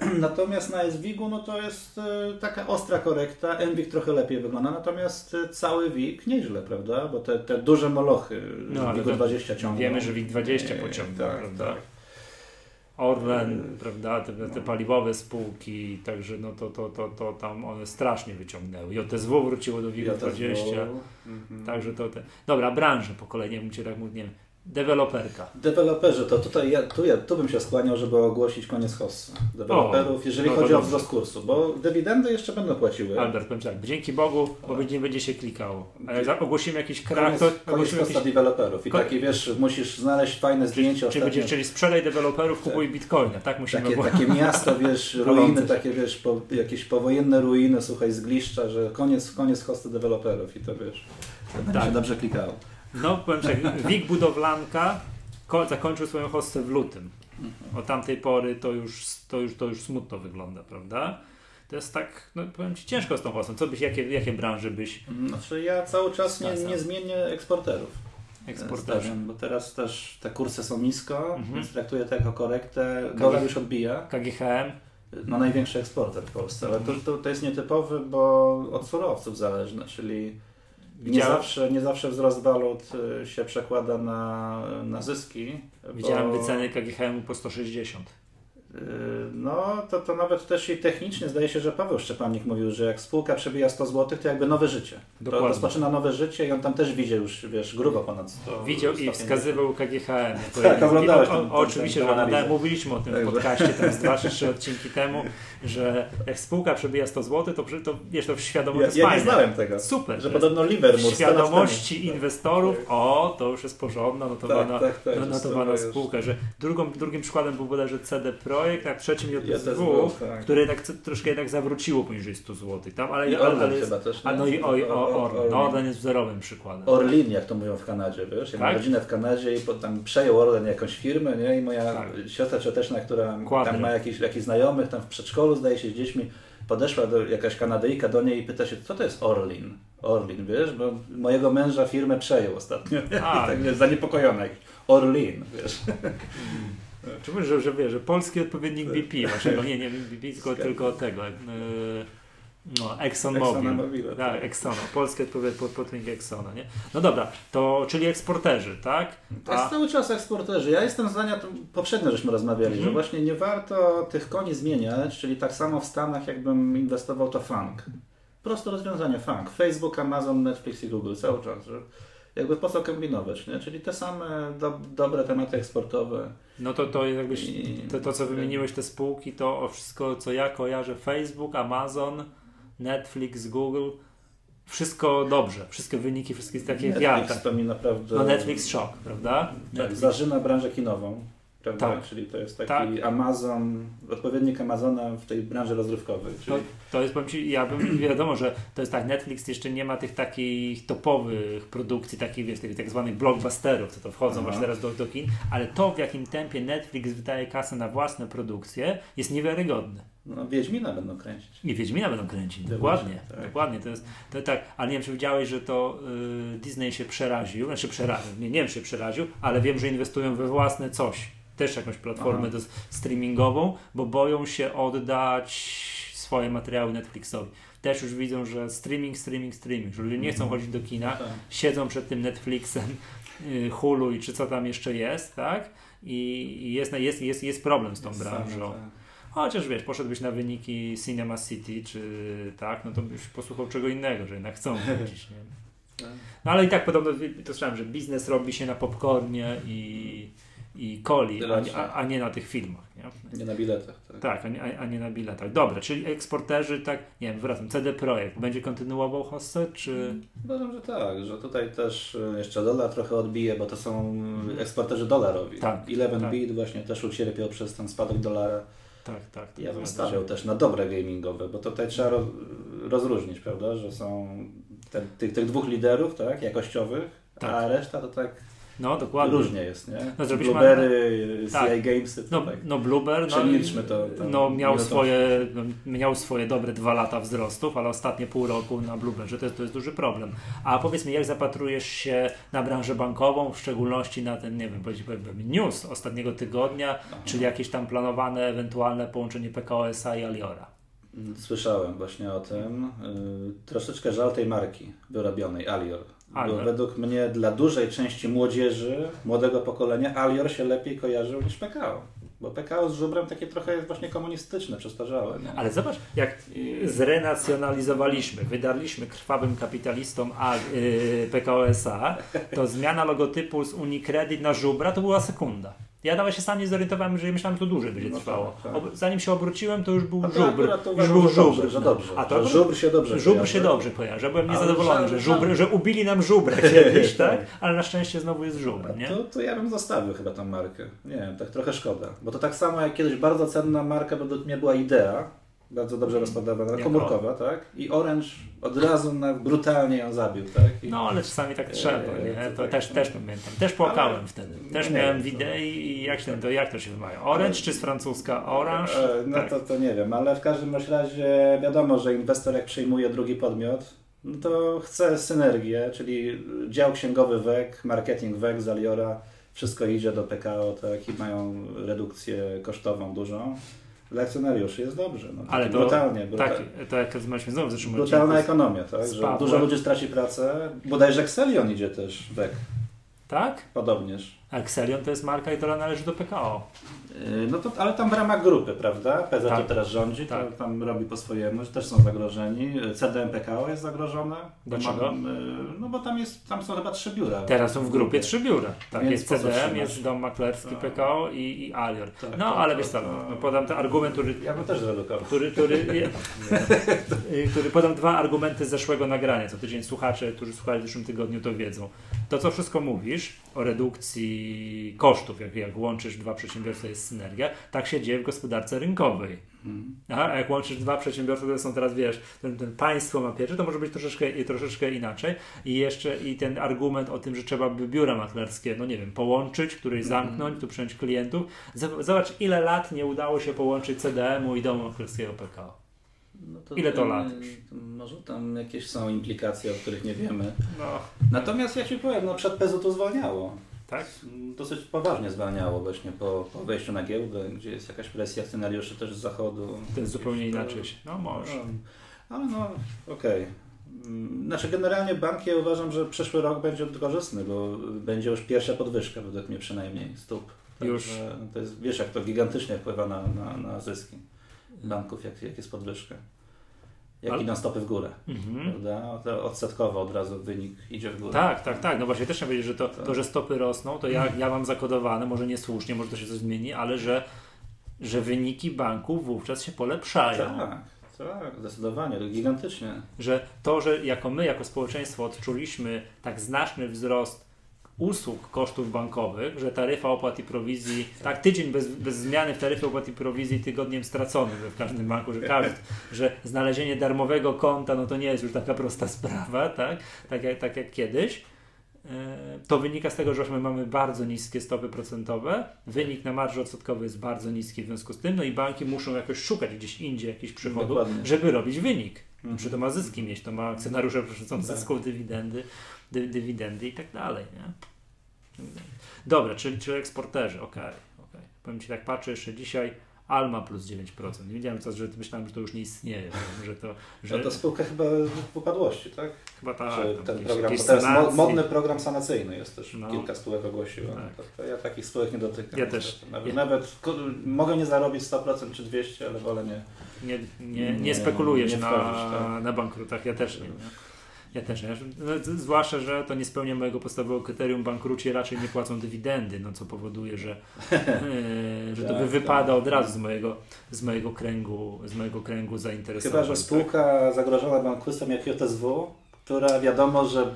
Speaker 2: Natomiast na SWIG-u no to jest e, taka ostra korekta. NWIG trochę lepiej wygląda, natomiast e, cały WIG nieźle, prawda? Bo te, te duże molochy
Speaker 1: No,
Speaker 2: no, WIG-u
Speaker 1: to
Speaker 2: 20 ciągną.
Speaker 1: Wiemy, że WIG 20
Speaker 2: Nie,
Speaker 1: pociągnął,
Speaker 2: tak,
Speaker 1: prawda?
Speaker 2: tak.
Speaker 1: Orlen, prawda, te, te paliwowe spółki, także no to, to, to, to tam one strasznie wyciągnęły. JSW wróciło do WIG 20,
Speaker 2: Mhm.
Speaker 1: także to te... Dobra, branże po kolei, nie bym Cię tak mówił, nie wiem, deweloperka.
Speaker 2: Deweloperzy, to tutaj ja, tu, ja, tu bym się skłaniał, żeby ogłosić koniec hossa. Deweloperów, jeżeli
Speaker 1: no
Speaker 2: chodzi o wzrost kursu, bo dywidendy jeszcze będą płaciły.
Speaker 1: Albert, powiem tak, dzięki Bogu, bo nie będzie się klikało. A jak za- ogłosimy jakiś
Speaker 2: Koniec,
Speaker 1: to ogłosimy jakiś...
Speaker 2: deweloperów. I
Speaker 1: Ko-
Speaker 2: taki wiesz, musisz znaleźć fajne zdjęcie
Speaker 1: Czyli,
Speaker 2: ostatnio.
Speaker 1: będzie, czyli sprzedaj deweloperów, kupuj bitcoina, tak musimy
Speaker 2: Takie,
Speaker 1: ogłosić.
Speaker 2: takie miasta, wiesz, ruiny, takie wiesz, po, jakieś powojenne ruiny, słuchaj, zgliszcza, że koniec, koniec hosty deweloperów i to wiesz, to będzie
Speaker 1: Tak.
Speaker 2: się dobrze klikało.
Speaker 1: No, powiem tak, WIG Budowlanka ko- zakończył swoją hostę w lutym. Od tamtej pory to już, to już, to już smutno wygląda, prawda? To jest tak, no powiem Ci, ciężko z tą hostą. Co byś, jakie, jakie branże byś
Speaker 2: Znaczy ja cały czas nie,
Speaker 1: Stasa.
Speaker 2: nie zmienię eksporterów.
Speaker 1: eksporterzy?
Speaker 2: Bo teraz też te kursy są nisko,
Speaker 1: Mhm.
Speaker 2: więc traktuję to jako korektę. Dolar już odbija.
Speaker 1: KGHM?
Speaker 2: No największy eksporter w Polsce, ale to, to, to jest nietypowy, bo od surowców zależne, czyli nie zawsze, nie zawsze wzrost walut y, się przekłada na, na zyski.
Speaker 1: widziałem
Speaker 2: bo,
Speaker 1: wyceny KGHM po 160.
Speaker 2: no, to, to nawet też i technicznie zdaje się, że Paweł Szczepanik mówił, że jak spółka przebija 100 zł, to jakby nowe życie. Dokładnie. To rozpoczyna nowe życie i on tam też widział już, wiesz, grubo ponad 100.
Speaker 1: Widział i wskazywał KGHM.
Speaker 2: Tak, oglądałeś
Speaker 1: ten, o, Oczywiście, że oglądałem. Mówiliśmy o tym w podcaście tam z 2-3 odcinki temu, że jak spółka przebija 100 zł, to, to wiesz, to w świadomości
Speaker 2: ja, ja nie znałem tego.
Speaker 1: Super.
Speaker 2: Że podobno Livermore.
Speaker 1: W świadomości inwestorów, o, to już jest porządna, notowana, tak, tak, tak, notowana spółka. Że drugą, drugim przykładem był bodajże CD Projekt, a trzecim JSW, tak. które jednak troszkę jednak zawróciło poniżej 100 zł. Tam, ale,
Speaker 2: I Orlen ale, chyba też.
Speaker 1: A no i oj, o, Orlen. No, Orlen jest wzorowym przykładem.
Speaker 2: Orlin, jak to mówią w Kanadzie, wiesz? Ja tak? mam rodzinę w Kanadzie i tam przejął Orlen jakąś firmę, nie? I moja tak. siostra cioteczna, która Kładry. tam ma jakichś, jakichś znajomych, tam w przedszkolu zdaje się z dziećmi, podeszła do jakaś Kanadyjka do niej i pyta się, co to jest Orlin? Orlin, wiesz, bo mojego męża firmę przejął ostatnio. A, tak jest zaniepokojona. Orlin, wiesz.
Speaker 1: Czy mówisz, że, że wiesz, że polski odpowiednik BP waszego, nie, nie BP, tylko, tylko tego, yy, no, ExxonMobil. Exxon tak, tak, Exxona, polski odpowiednik Exxona, nie? No dobra, to, czyli eksporterzy, tak?
Speaker 2: To jest A... cały czas eksporterzy. Ja jestem zdania, to poprzednio żeśmy rozmawiali, mm -hmm. że mhm. właśnie nie warto tych koni zmieniać, czyli tak samo w Stanach jakbym inwestował to funk. Proste rozwiązanie, funk. Facebook, Amazon, Netflix i Google cały czas, że jakby po co kombinować, nie? Czyli te same do, dobre tematy eksportowe.
Speaker 1: No to, to jakbyś, to, to co wymieniłeś te spółki, to o wszystko co ja kojarzę, Facebook, Amazon, Netflix, Google, wszystko dobrze, wszystkie wyniki, wszystkie takie
Speaker 2: Netflix to mi naprawdę...
Speaker 1: No Netflix szok, prawda?
Speaker 2: Tak, Netflix. zażyna branżę kinową prawda? Tak. Czyli to jest taki tak. Amazon, odpowiednik Amazona w tej branży rozrywkowej. Czyli...
Speaker 1: To, to jest, powiem Ci, ja bym, wiadomo, że to jest tak, Netflix jeszcze nie ma tych takich topowych produkcji, takich, wiesz, tych tak zwanych blockbusterów, co to wchodzą Aha. właśnie teraz do, do kin, ale to w jakim tempie Netflix wydaje kasę na własne produkcje jest niewiarygodne.
Speaker 2: No, Wiedźmina będą kręcić.
Speaker 1: Nie, Wiedźmina będą kręcić, dokładnie. Tak. Dokładnie, to jest, to tak, ale nie wiem, czy widziałeś, że to y, Disney się przeraził, znaczy przeraził, nie, nie wiem, czy się przeraził, ale wiem, że inwestują we własne coś też jakąś platformę do, streamingową, bo boją się oddać swoje materiały Netflixowi. Też już widzą, że streaming, streaming, streaming, że ludzie nie chcą mhm. chodzić do kina, no tak. siedzą przed tym Netflixem, y, Hulu i czy co tam jeszcze jest, tak? I jest, jest, jest, jest problem z tą jest branżą. Tak. Chociaż wiesz, poszedłbyś na wyniki Cinema City, czy tak, no to byś posłuchał czego innego, że jednak chcą chodzić, nie? Tak. No ale i tak podobno, to słyszałem, że biznes robi się na popcornie i i coli, a, a, nie na tych filmach.
Speaker 2: Nie, nie na biletach. Tak,
Speaker 1: tak a, nie, a, nie na biletach. Dobra, czyli eksporterzy, tak, nie wiem, wracam, CD Projekt będzie kontynuował hossę, czy...
Speaker 2: Uważam, że tak, że tutaj też e, jeszcze dolar trochę odbije, bo to są eksporterzy dolarowi. Tak, 11 tak. bit właśnie też ucierpiał przez ten spadek dolara.
Speaker 1: Tak, tak.
Speaker 2: Ja bym stawiał też na dobre gamingowe, bo tutaj trzeba roz, rozróżnić, prawda, że są tych, tych dwóch liderów, tak, jakościowych, tak. a reszta to tak
Speaker 1: no, dokładnie.
Speaker 2: Różnie jest, nie? No, Blueberry, tak. CI Gamesy.
Speaker 1: No, tak. no Blueber, no, to. no miał, swoje, no, miał swoje dobre dwa lata wzrostów, ale ostatnie pół roku na Blueberze to, to jest duży problem. A powiedz mi, jak zapatrujesz się na branżę bankową, w szczególności na ten, nie wiem, powiedziałbym news ostatniego tygodnia, Aha. czyli jakieś tam planowane ewentualne połączenie PKO-SA i Aliora?
Speaker 2: Słyszałem właśnie o tym. Yy, troszeczkę żal tej marki wyrobionej, Alior bo według mnie dla dużej części młodzieży, młodego pokolenia, Alior się lepiej kojarzył niż PKO. Bo PKO z żubrem takie trochę jest właśnie komunistyczne, przestarzałe.
Speaker 1: Nie? Ale zobacz, jak y, zrenacjonalizowaliśmy, wydarliśmy krwawym kapitalistom a, yy, PKO SA, to zmiana logotypu z Unicredit na żubra to była sekunda. Ja nawet się sam nie zorientowałem, że myślałem, że to dłużej będzie no trwało. Tak, tak. Zanim się obróciłem, to już był A żubr.
Speaker 2: Już był żubr. Że dobrze,
Speaker 1: A to
Speaker 2: żubr się dobrze
Speaker 1: Żubr kojarzy. się dobrze kojarzy. Byłem niezadowolony, że, żubr, że ubili nam żubrę kiedyś, tak? Ale na szczęście znowu jest żubr, nie?
Speaker 2: To, to ja bym zostawił chyba tą markę. Nie wiem, tak trochę szkoda. Bo to tak samo jak kiedyś bardzo cenna marka według mnie była Idea, bardzo dobrze rozpodawana, komórkowa, tak? I Orange od razu na, brutalnie ją zabił, tak? I,
Speaker 1: no ale czasami tak trzeba, nie? To tak, też, no. też pamiętam. Też płakałem ale, wtedy. Też no miałem wideo i jak, się, to, jak to się wymawia? Orange czy z francuska Orange? E,
Speaker 2: no tak. to, to nie wiem, ale w każdym razie wiadomo, że inwestor jak przyjmuje drugi podmiot, no to chce synergię, czyli dział księgowy WEG, marketing WEG z Aliora, wszystko idzie do PKO, tak? I mają redukcję kosztową dużą dla akcjonariuszy jest dobrze. No, Ale to, brutalnie.
Speaker 1: Brutal... Tak, to jak rozmawialiśmy znowu w zeszłym
Speaker 2: Brutalna ekonomia, tak? Że dużo ludzi straci pracę. Bodajże Xelion idzie też wek.
Speaker 1: Tak?
Speaker 2: Podobnież.
Speaker 1: Excelion to jest marka, która należy do PKO.
Speaker 2: Yy, no to, ale tam w ramach grupy, prawda? PZ
Speaker 1: Tak.
Speaker 2: to teraz rządzi,
Speaker 1: Tak.
Speaker 2: to tam robi po swojemu, też są zagrożeni. CDM PKO jest zagrożone.
Speaker 1: Dlaczego?
Speaker 2: Yy, No bo tam, jest, tam są chyba trzy biura.
Speaker 1: Teraz są w grupie trzy biura. Tak,
Speaker 2: Więc
Speaker 1: jest CDM, jest Dom Maklerski
Speaker 2: Tak.
Speaker 1: PKO i, i Alior.
Speaker 2: Tak,
Speaker 1: no,
Speaker 2: tak,
Speaker 1: ale
Speaker 2: tak,
Speaker 1: wiesz co, no, podam ten argument, który
Speaker 2: Ja bym też zredukował.
Speaker 1: który, który, który podam dwa argumenty z zeszłego nagrania. Co tydzień słuchacze, którzy słuchali w zeszłym tygodniu, to wiedzą. To, co wszystko mówisz o redukcji kosztów, jak, jak łączysz dwa przedsiębiorstwa, jest synergia, tak się dzieje w gospodarce rynkowej.
Speaker 2: Mhm.
Speaker 1: A jak łączysz dwa przedsiębiorstwa, które są teraz, wiesz, ten, ten państwo ma pierwsze, to może być troszeczkę, troszeczkę inaczej. I jeszcze i ten argument o tym, że trzeba by biura maklerskie, no nie wiem, połączyć, któryś zamknąć, tu przyjąć klientów. Zob- Zobacz, ile lat nie udało się połączyć CDM-u i domu maklerskiego PKO.
Speaker 2: No
Speaker 1: Ile to
Speaker 2: yy,
Speaker 1: lat?
Speaker 2: Może tam jakieś są implikacje, o których nie wiemy.
Speaker 1: No,
Speaker 2: Natomiast ja Ci powiem, no przed PZU to zwalniało.
Speaker 1: Tak?
Speaker 2: Dosyć poważnie zwalniało właśnie po, po wejściu na giełdę, gdzie jest jakaś presja akcjonariuszy też z zachodu.
Speaker 1: To jest zupełnie inaczej. No może.
Speaker 2: No, ale no, okej. Mm, Znaczy generalnie bank, ja uważam, że przyszły rok będzie korzystny, bo będzie już pierwsza podwyżka, według mnie przynajmniej, stóp.
Speaker 1: Już.
Speaker 2: Także To jest, wiesz, jak to gigantycznie wpływa na, na, na zyski banków, jak, jak jest podwyżka. Jak
Speaker 1: Ale-
Speaker 2: idą stopy w górę,
Speaker 1: Mhm.
Speaker 2: prawda? To odsetkowo od razu wynik idzie w górę.
Speaker 1: Tak, tak, tak. No właśnie też chciałem powiedzieć, że to, to, że stopy rosną, to ja, ja mam zakodowane, może niesłusznie, może to się coś zmieni, ale że, że wyniki banków wówczas się polepszają.
Speaker 2: Tak, tak, zdecydowanie, to gigantycznie.
Speaker 1: Że to, że jako my, jako społeczeństwo odczuliśmy tak znaczny wzrost usług kosztów bankowych, że taryfa opłat i prowizji, tak tydzień bez, bez zmiany w taryfie opłat i prowizji tygodniem stracony w każdym banku, że, każdy, że znalezienie darmowego konta, no to nie jest już taka prosta sprawa, tak, tak, jak, tak jak kiedyś. E, To wynika z tego, że my mamy bardzo niskie stopy procentowe, wynik na marży odsetkowej jest bardzo niski w związku z tym, no i banki muszą jakoś szukać gdzieś indziej jakichś przychodów,
Speaker 2: Dokładnie.
Speaker 1: żeby robić wynik.
Speaker 2: Mhm.
Speaker 1: Czy to ma zyski mieć, to ma akcjonariusze przecież
Speaker 2: Tak.
Speaker 1: zysków, dywidendy, dy, dywidendy i tak dalej. Nie? Dobra, czyli, czyli eksporterzy, okej. okej. Powiem Ci tak, patrzę jeszcze dzisiaj, Alma plus 9%. Nie wiedziałem, co, że myślałem, że to już nie istnieje, że to, że
Speaker 2: Że to spółka chyba w upadłości, tak?
Speaker 1: chyba tak, tam
Speaker 2: ten
Speaker 1: jakieś-
Speaker 2: program,
Speaker 1: jakieś
Speaker 2: teraz modny program sanacyjny jest też,
Speaker 1: No.
Speaker 2: kilka spółek ogłosiło.
Speaker 1: Tak.
Speaker 2: To, ja takich spółek nie dotykam.
Speaker 1: Ja też.
Speaker 2: Nawet,
Speaker 1: Ja-
Speaker 2: nawet mogę nie zarobić 100% czy 200, ale wolę nie.
Speaker 1: Nie, nie, nie,
Speaker 2: Nie,
Speaker 1: spekulujesz
Speaker 2: nie
Speaker 1: na,
Speaker 2: wchodzisz, tak.
Speaker 1: na bankrutach, ja też nie. nie. Ja też nie. No, zwłaszcza, że to nie spełnia mojego podstawowego kryterium. Bankruci raczej nie płacą dywidendy, no co powoduje, że, e, że to
Speaker 2: Tak,
Speaker 1: by wypada
Speaker 2: tak.
Speaker 1: od razu z mojego, z mojego kręgu, z mojego kręgu zainteresowań.
Speaker 2: Chyba, że
Speaker 1: tak?
Speaker 2: spółka zagrożona bankructwem jak JSW, która wiadomo, że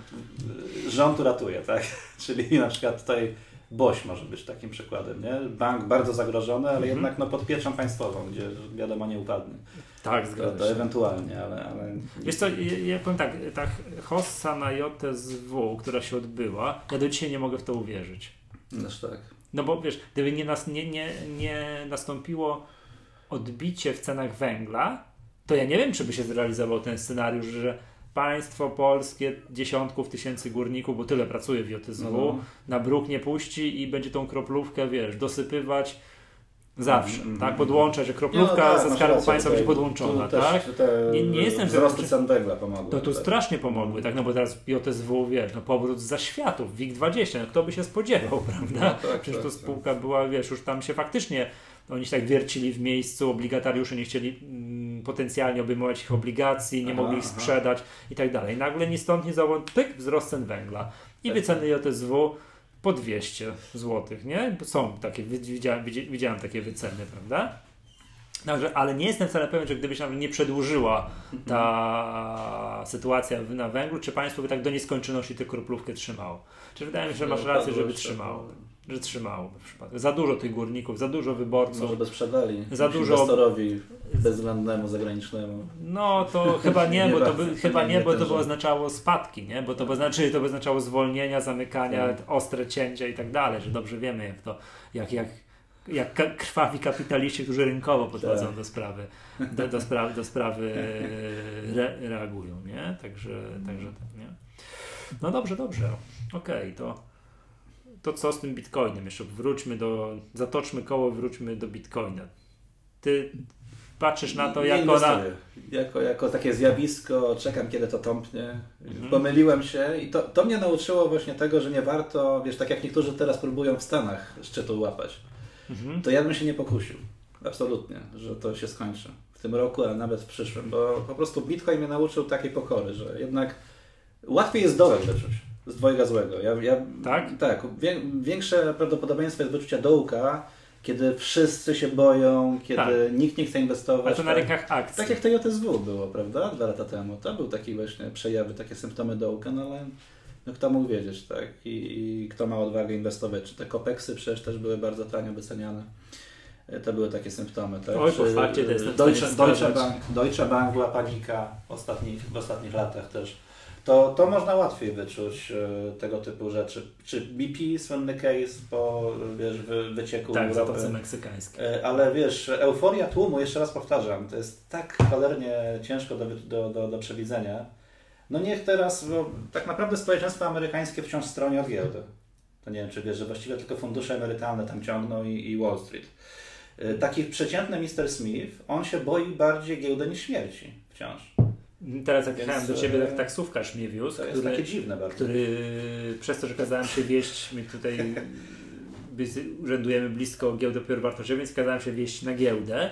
Speaker 2: y, rząd uratuje, tak? Czyli na przykład tutaj BOŚ może być takim przykładem, nie? Bank bardzo zagrożony, ale
Speaker 1: Mhm.
Speaker 2: jednak no, pod pieczą państwową, gdzie wiadomo nie upadnie.
Speaker 1: Tak, zgadza
Speaker 2: to ewentualnie, ale... ale...
Speaker 1: Wiesz co, ja, ja powiem tak, ta hossa na JSW, która się odbyła, ja do dzisiaj nie mogę w to uwierzyć.
Speaker 2: Noż tak.
Speaker 1: No bo wiesz, gdyby nie, nas, nie, nie, nie nastąpiło odbicie w cenach węgla, to ja nie wiem, czy by się zrealizował ten scenariusz, że państwo polskie dziesiątków tysięcy górników, bo tyle pracuje w JSW,
Speaker 2: No.
Speaker 1: na bruk nie puści i będzie tą kroplówkę, wiesz, dosypywać zawsze,
Speaker 2: Mhm,
Speaker 1: tak?
Speaker 2: mhm.
Speaker 1: Podłączać, że kroplówka
Speaker 2: No, tak,
Speaker 1: ze Skarbu Państwa będzie podłączona,
Speaker 2: tu
Speaker 1: tak? Nie- nie jestem
Speaker 2: wzrosty cen węgla pomogły.
Speaker 1: To tu
Speaker 2: tutaj.
Speaker 1: strasznie pomogły, tak? No bo teraz JSW, wiesz, no powrót za światów, WIG20, no kto by się spodziewał, prawda?
Speaker 2: No tak,
Speaker 1: Przecież
Speaker 2: tak,
Speaker 1: to
Speaker 2: tak.
Speaker 1: spółka była, wiesz, już tam się faktycznie, oni się tak wiercili w miejscu, obligatariusze nie chcieli mm, potencjalnie obejmować ich obligacji, nie
Speaker 2: Aha,
Speaker 1: mogli ich
Speaker 2: aha.
Speaker 1: sprzedać i tak dalej. Nagle ni stąd, ni zowąd, pyk, wzrost cen węgla. I
Speaker 2: Tak,
Speaker 1: wyceny JSW po 200 zł, nie? Są takie, wi- widziałem, widzi- widziałem takie wyceny, prawda? Także, ale nie jestem wcale pewien, że gdyby się nam nie przedłużyła ta sytuacja w- na węglu, czy państwo by tak do nieskończoności tę kroplówkę trzymało. Czy wydaje mi się, że masz
Speaker 2: No,
Speaker 1: rację, żeby trzymało. Że trzymało w przypadku. Za dużo tych górników, za dużo wyborców.
Speaker 2: Może by sprzedali
Speaker 1: Za dużo-
Speaker 2: inwestorowi bezwzględnemu, zagranicznemu.
Speaker 1: No to chyba nie,
Speaker 2: Nie
Speaker 1: bo to by,
Speaker 2: to
Speaker 1: chyba
Speaker 2: nie-
Speaker 1: nie,
Speaker 2: nie
Speaker 1: bo to by oznaczało spadki, nie? Bo to by znaczy, to by oznaczało zwolnienia, zamykania,
Speaker 2: Tak.
Speaker 1: ostre cięcia i tak dalej, że dobrze wiemy jak to, jak, jak, jak krwawi kapitaliści, którzy rynkowo podchodzą
Speaker 2: Tak.
Speaker 1: do sprawy, do, do sprawy, do sprawy e, re, reagują, nie? Także, także tak, nie? No dobrze, dobrze. Okej, to, to co z tym bitcoinem? Jeszcze wróćmy do, zatoczmy koło, wróćmy do bitcoina. Ty patrzysz na to
Speaker 2: Nie
Speaker 1: jako na...
Speaker 2: Jako, jako takie zjawisko, czekam kiedy to tąpnie. Pomyliłem się i to, to mnie nauczyło właśnie tego, że nie warto, wiesz, tak jak niektórzy teraz próbują w Stanach szczytu łapać, to ja bym się nie pokusił. Absolutnie, że to się skończy w tym roku, a nawet w przyszłym, bo po prostu Bitcoin mnie nauczył takiej pokory, że jednak łatwiej jest dołek wyczuć z dwojga złego. Ja, ja,
Speaker 1: Tak?
Speaker 2: Tak. Większe prawdopodobieństwo jest wyczucia dołka, kiedy wszyscy się boją, kiedy
Speaker 1: Tak.
Speaker 2: nikt nie chce inwestować.
Speaker 1: Ale to na
Speaker 2: tak.
Speaker 1: rynkach akcji.
Speaker 2: Tak jak to JSW było, prawda? Dwa lata temu. To był taki właśnie przejawy, takie symptomy dołka, no ale no kto mógł wiedzieć, tak? I, I kto ma odwagę inwestować? Czy te kopeksy przecież też były bardzo tanio wyceniane. E, To były takie symptomy, tak?
Speaker 1: Oj, po fakcie to jestem w
Speaker 2: Deutsche, Deutsche. Bank, Deutsche Bank była panika w ostatnich, w ostatnich latach też. To, to można łatwiej wyczuć e, tego typu rzeczy. Czy BP, słynny case po wiesz, wy, wycieku
Speaker 1: Tak, w
Speaker 2: ropy.
Speaker 1: Zatoce Meksykańskiej.
Speaker 2: E, Ale wiesz, euforia tłumu, jeszcze raz powtarzam, to jest tak cholernie ciężko do, do, do, do przewidzenia. No niech teraz, bo tak naprawdę społeczeństwo amerykańskie wciąż stroni od giełdy. To nie wiem, czy wiesz, że właściwie tylko fundusze emerytalne tam ciągną i, i Wall Street. E, Taki przeciętny Mr. Smith, on się boi bardziej giełdy niż śmierci wciąż.
Speaker 1: Teraz jak jechałem do Ciebie,
Speaker 2: e,
Speaker 1: tak taksówkarz mnie wiózł,
Speaker 2: To jest
Speaker 1: który,
Speaker 2: takie dziwne bardzo.
Speaker 1: który przez to, że kazałem się wieść, my tutaj urzędujemy blisko giełdy papierów wartościowych, więc kazałem się wieść na giełdę,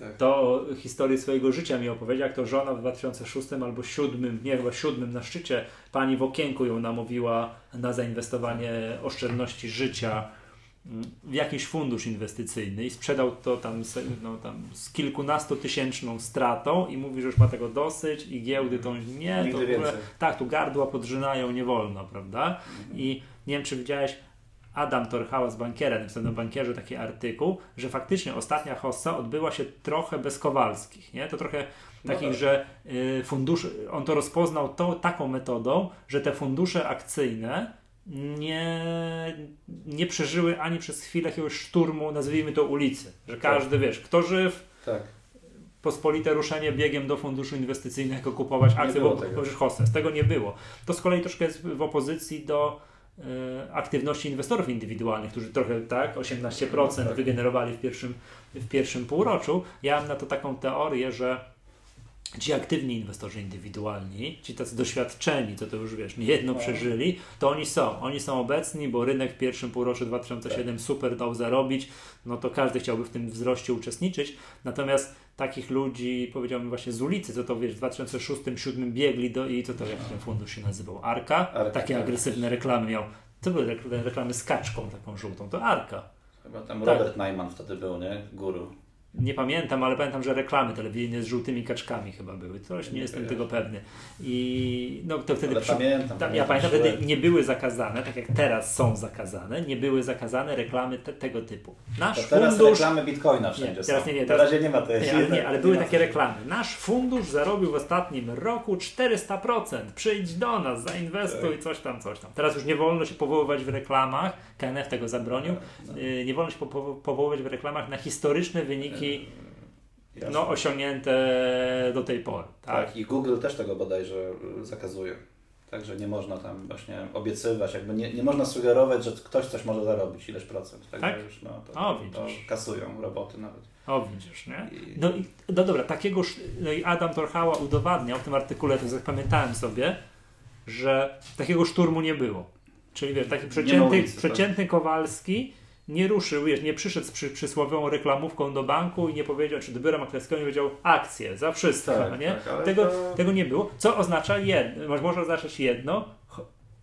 Speaker 2: Tak.
Speaker 1: to historię swojego życia mi opowiedział, jak to żona w 2006 albo 2007, nie chyba 2007 na szczycie, pani w okienku ją namówiła na zainwestowanie oszczędności życia w jakiś fundusz inwestycyjny i sprzedał to tam, z- no, tam z kilkunastotysięczną stratą i mówi, że już ma tego dosyć i giełdy to nie, to w ogóle, tak, tu gardła podrzynają, nie wolno, prawda? I nie wiem, czy widziałeś Adam Torchała z Bankiera, napisał na Bankierze taki artykuł, że faktycznie ostatnia hossa odbyła się trochę bez Kowalskich, nie? To trochę
Speaker 2: No
Speaker 1: takich,
Speaker 2: tak.
Speaker 1: że y, fundusze, on to rozpoznał to, taką metodą, że te fundusze akcyjne nie, nie przeżyły ani przez chwilę jakiegoś szturmu, nazwijmy to ulicy, że każdy, wiesz, kto żyw,
Speaker 2: Tak.
Speaker 1: pospolite ruszenie biegiem do funduszu inwestycyjnego kupować akcje, bo, przecież hostes. Tego nie było. To z kolei troszkę jest w opozycji do e, aktywności inwestorów indywidualnych, którzy trochę tak, 18%
Speaker 2: Tak.
Speaker 1: wygenerowali w pierwszym, w pierwszym półroczu. Ja mam na to taką teorię, że ci aktywni inwestorzy indywidualni, ci tacy doświadczeni, co to już wiesz, niejedno
Speaker 2: No.
Speaker 1: przeżyli, to oni są. Oni są obecni, bo rynek w pierwszym półroczu 2007
Speaker 2: Tak.
Speaker 1: super dał zarobić, no to każdy chciałby w tym wzroście uczestniczyć. Natomiast takich ludzi, powiedziałbym właśnie z ulicy, co to wiesz, w 2006-2007 biegli do i co to jak ten fundusz się nazywał? Arka?
Speaker 2: Arka,
Speaker 1: Takie
Speaker 2: tak.
Speaker 1: agresywne reklamy miał. To były rekl- reklamy z kaczką taką żółtą, to Arka.
Speaker 2: Chyba tam
Speaker 1: Tak.
Speaker 2: Robert Najman wtedy był, nie? Guru.
Speaker 1: Nie pamiętam, ale pamiętam, że reklamy telewizyjne z żółtymi kaczkami chyba były. Coś nie,
Speaker 2: Nie
Speaker 1: jestem tego pewny. I no to wtedy
Speaker 2: Ale pamiętam,
Speaker 1: tak, ja pamiętam, wtedy nie były zakazane, tak jak teraz są zakazane, nie były zakazane reklamy te, tego typu. Nasz
Speaker 2: To teraz
Speaker 1: fundusz.
Speaker 2: reklamy Bitcoina wszędzie
Speaker 1: Nie, teraz nie, nie,
Speaker 2: Na
Speaker 1: teraz-
Speaker 2: razie nie ma tej
Speaker 1: Nie, ale, nie, ale były
Speaker 2: ma
Speaker 1: takie reklamy. Nasz fundusz zarobił w ostatnim roku 400%. Przyjdź do nas, zainwestuj,
Speaker 2: Tak.
Speaker 1: coś tam, coś tam. Teraz już nie wolno się powoływać w reklamach, KNF tego zabronił,
Speaker 2: No.
Speaker 1: yy, nie wolno się po- powoływać w reklamach na historyczne wyniki
Speaker 2: Jasne.
Speaker 1: no, osiągnięte do tej pory. Tak?
Speaker 2: Tak, i Google też tego bodajże zakazuje. Także nie można tam właśnie obiecywać, jakby nie, nie można sugerować, że ktoś coś może zarobić, ileś procent. Także
Speaker 1: Tak?
Speaker 2: już no, to,
Speaker 1: O,
Speaker 2: to kasują roboty nawet.
Speaker 1: O, widzisz, nie? No i no dobra, takiego, no i Adam Torchała udowadniał w tym artykule, to zapamiętałem sobie, że takiego szturmu nie było. Czyli wiesz, taki przeciętny,
Speaker 2: ulicy, tak.
Speaker 1: przeciętny Kowalski nie ruszył, wiesz, nie przyszedł z przy, przysłowiową reklamówką do banku i nie powiedział, czy do biura maklerskiego nie powiedział akcje, za wszystko,
Speaker 2: Tak,
Speaker 1: no nie?
Speaker 2: tak,
Speaker 1: tego,
Speaker 2: to-
Speaker 1: tego nie było, co oznacza jedno, może oznaczać jedno,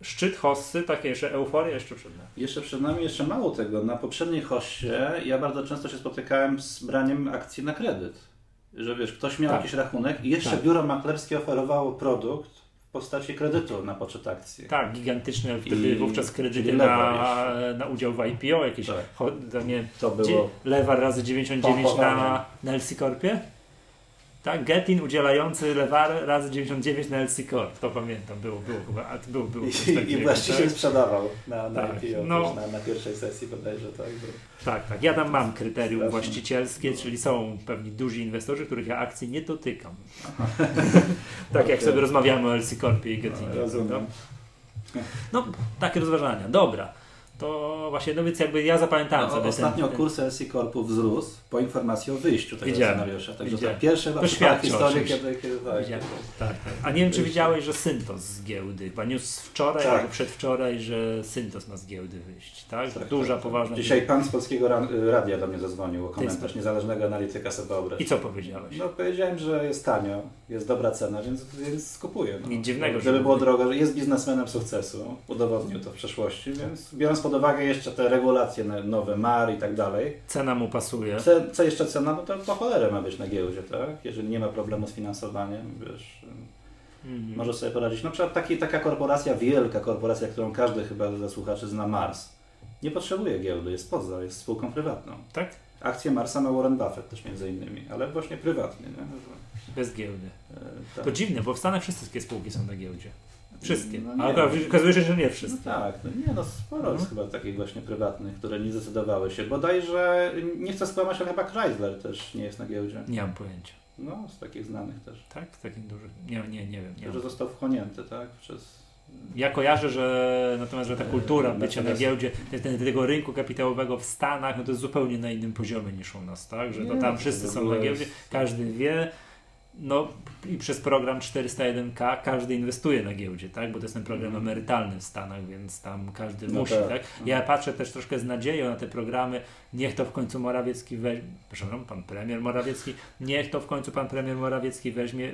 Speaker 1: szczyt hossy, takie jeszcze euforia jeszcze przed nami.
Speaker 2: Jeszcze przed nami jeszcze mało tego. Na poprzedniej hoście ja bardzo często się spotykałem z braniem akcji na kredyt. Że wiesz, ktoś miał
Speaker 1: Tak.
Speaker 2: jakiś rachunek i jeszcze
Speaker 1: Tak.
Speaker 2: biuro maklerskie oferowało produkt postaci kredytu na poczet akcji.
Speaker 1: Tak, gigantyczne wtedy
Speaker 2: I-
Speaker 1: wówczas kredyty na, na udział w IPO, jakieś
Speaker 2: Tak.
Speaker 1: nie,
Speaker 2: To było
Speaker 1: lewar razy 99 na, na LC Corpie? Tak, Getin udzielający lewar razy 99 na LC Corp, to pamiętam, było, było chyba, było, było coś
Speaker 2: I,
Speaker 1: takiego,
Speaker 2: i właściciel
Speaker 1: tak?
Speaker 2: sprzedawał na, na
Speaker 1: Tak,
Speaker 2: IPO
Speaker 1: no.
Speaker 2: na, na pierwszej sesji bodajże. Tak, było.
Speaker 1: tak, tak, ja tam mam kryterium
Speaker 2: Straszne.
Speaker 1: właścicielskie, czyli są pewni duzi inwestorzy, których ja akcji nie dotykam. tak jak sobie rozmawiamy o LC Corpie i Getinie.
Speaker 2: Rozumiem.
Speaker 1: No, takie rozważania. Dobra. To właśnie, no więc jakby ja zapamiętałem
Speaker 2: No,
Speaker 1: sobie
Speaker 2: ostatnio
Speaker 1: ten,
Speaker 2: kurs LC Corpu wzrósł po informacji o wyjściu tego
Speaker 1: Widziałem.
Speaker 2: scenariusza. Także
Speaker 1: Widziałem.
Speaker 2: to pierwsze
Speaker 1: To świadczy oczywiście.
Speaker 2: kiedy, kiedy tak.
Speaker 1: Tak, tak. A nie wiem, czy widziałeś, że Syntos z giełdy. Chyba news wczoraj
Speaker 2: Tak.
Speaker 1: albo przedwczoraj, że Syntos ma z giełdy wyjść. Tak?
Speaker 2: Tak,
Speaker 1: Duża,
Speaker 2: tak.
Speaker 1: poważna.
Speaker 2: Dzisiaj pan z polskiego ra- radia do mnie zadzwonił o komentarz niezależnego analityka sobie obrać.
Speaker 1: I co powiedziałeś?
Speaker 2: No powiedziałem, że jest tanio, jest dobra cena, więc, więc kupuję. No.
Speaker 1: Nic dziwnego,
Speaker 2: Gdyby było drogo, że jest biznesmenem sukcesu, udowodnił to w przeszłości, więc biorąc pod uwagę jeszcze te regulacje nowe, MAR i tak dalej,
Speaker 1: Cena mu pasuje.
Speaker 2: co, co jeszcze cena, no to po cholerę ma być na giełdzie, tak? Jeżeli nie ma problemu z finansowaniem, wiesz,
Speaker 1: Mhm.
Speaker 2: może sobie poradzić. Na przykład taki, taka korporacja, wielka korporacja, którą każdy chyba ze słuchaczy zna, Mars, nie potrzebuje giełdy, jest poza, jest spółką prywatną.
Speaker 1: Tak?
Speaker 2: Akcje Marsa ma Warren Buffett też między innymi, ale właśnie prywatnie, nie?
Speaker 1: Bez giełdy.
Speaker 2: E, tak.
Speaker 1: To dziwne, bo w Stanach wszystkie spółki są na giełdzie. Wszystkie.
Speaker 2: No.
Speaker 1: Ale okazuje się, że nie
Speaker 2: No
Speaker 1: wszystkie.
Speaker 2: tak, no nie no sporo jest
Speaker 1: Mhm.
Speaker 2: chyba takich właśnie prywatnych, które nie zdecydowały się. Bodajże, nie chcę skłamać, ale chyba Chrysler też nie jest na giełdzie.
Speaker 1: Nie mam pojęcia.
Speaker 2: No, z takich znanych też.
Speaker 1: Tak? Takim dużym. Nie, nie, nie wiem. Nie
Speaker 2: Że został wchłonięty, tak? Przez...
Speaker 1: Ja kojarzę, że natomiast, że ta kultura bycia na giełdzie, te- te- tego rynku kapitałowego w Stanach, no to jest zupełnie na innym poziomie niż u nas, tak? Że to tam wszyscy są na giełdzie,
Speaker 2: jest-
Speaker 1: każdy wie, no i przez program 401k każdy inwestuje na giełdzie, tak? Bo to jest ten program
Speaker 2: Mhm.
Speaker 1: emerytalny w Stanach, więc tam każdy
Speaker 2: No
Speaker 1: musi,
Speaker 2: tak.
Speaker 1: tak? Ja patrzę też troszkę z nadzieją na te programy, niech to w końcu Morawiecki weźmie, przepraszam, pan premier Morawiecki, niech to w końcu pan premier Morawiecki weźmie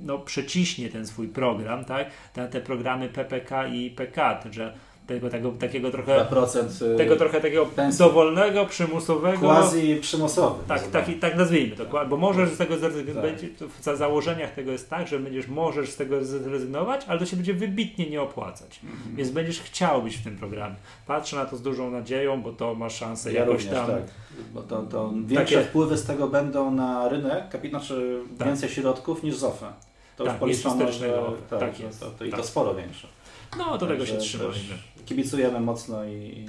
Speaker 1: no, przeciśnie ten swój program, tak? Te, te programy PPK i PK, że tego, tego, takiego trochę
Speaker 2: 2% y,
Speaker 1: tego trochę takiego
Speaker 2: pensji.
Speaker 1: dowolnego, przymusowego.
Speaker 2: quasi przymusowy.
Speaker 1: Tak, tak, tak nazwijmy to, bo możesz z tego zrezygnować,
Speaker 2: Tak.
Speaker 1: w za założeniach tego jest tak, że będziesz możesz z tego zrezygnować, ale to się będzie wybitnie nie opłacać.
Speaker 2: Mhm.
Speaker 1: Więc będziesz chciał być w tym programie. Patrzę na to z dużą nadzieją, bo to ma szansę
Speaker 2: Ja
Speaker 1: jakoś
Speaker 2: również,
Speaker 1: tam.
Speaker 2: tak. Bo to, to większe
Speaker 1: Takie-
Speaker 2: wpływy z tego będą na rynek, kapi- znaczy
Speaker 1: Tak.
Speaker 2: więcej środków niż z OFE. To
Speaker 1: Tak,
Speaker 2: już policzono, że, tak,
Speaker 1: Tak jest.
Speaker 2: To, to, i
Speaker 1: Tak.
Speaker 2: to sporo większe.
Speaker 1: No, do tego się trzymajmy.
Speaker 2: Kibicujemy mocno i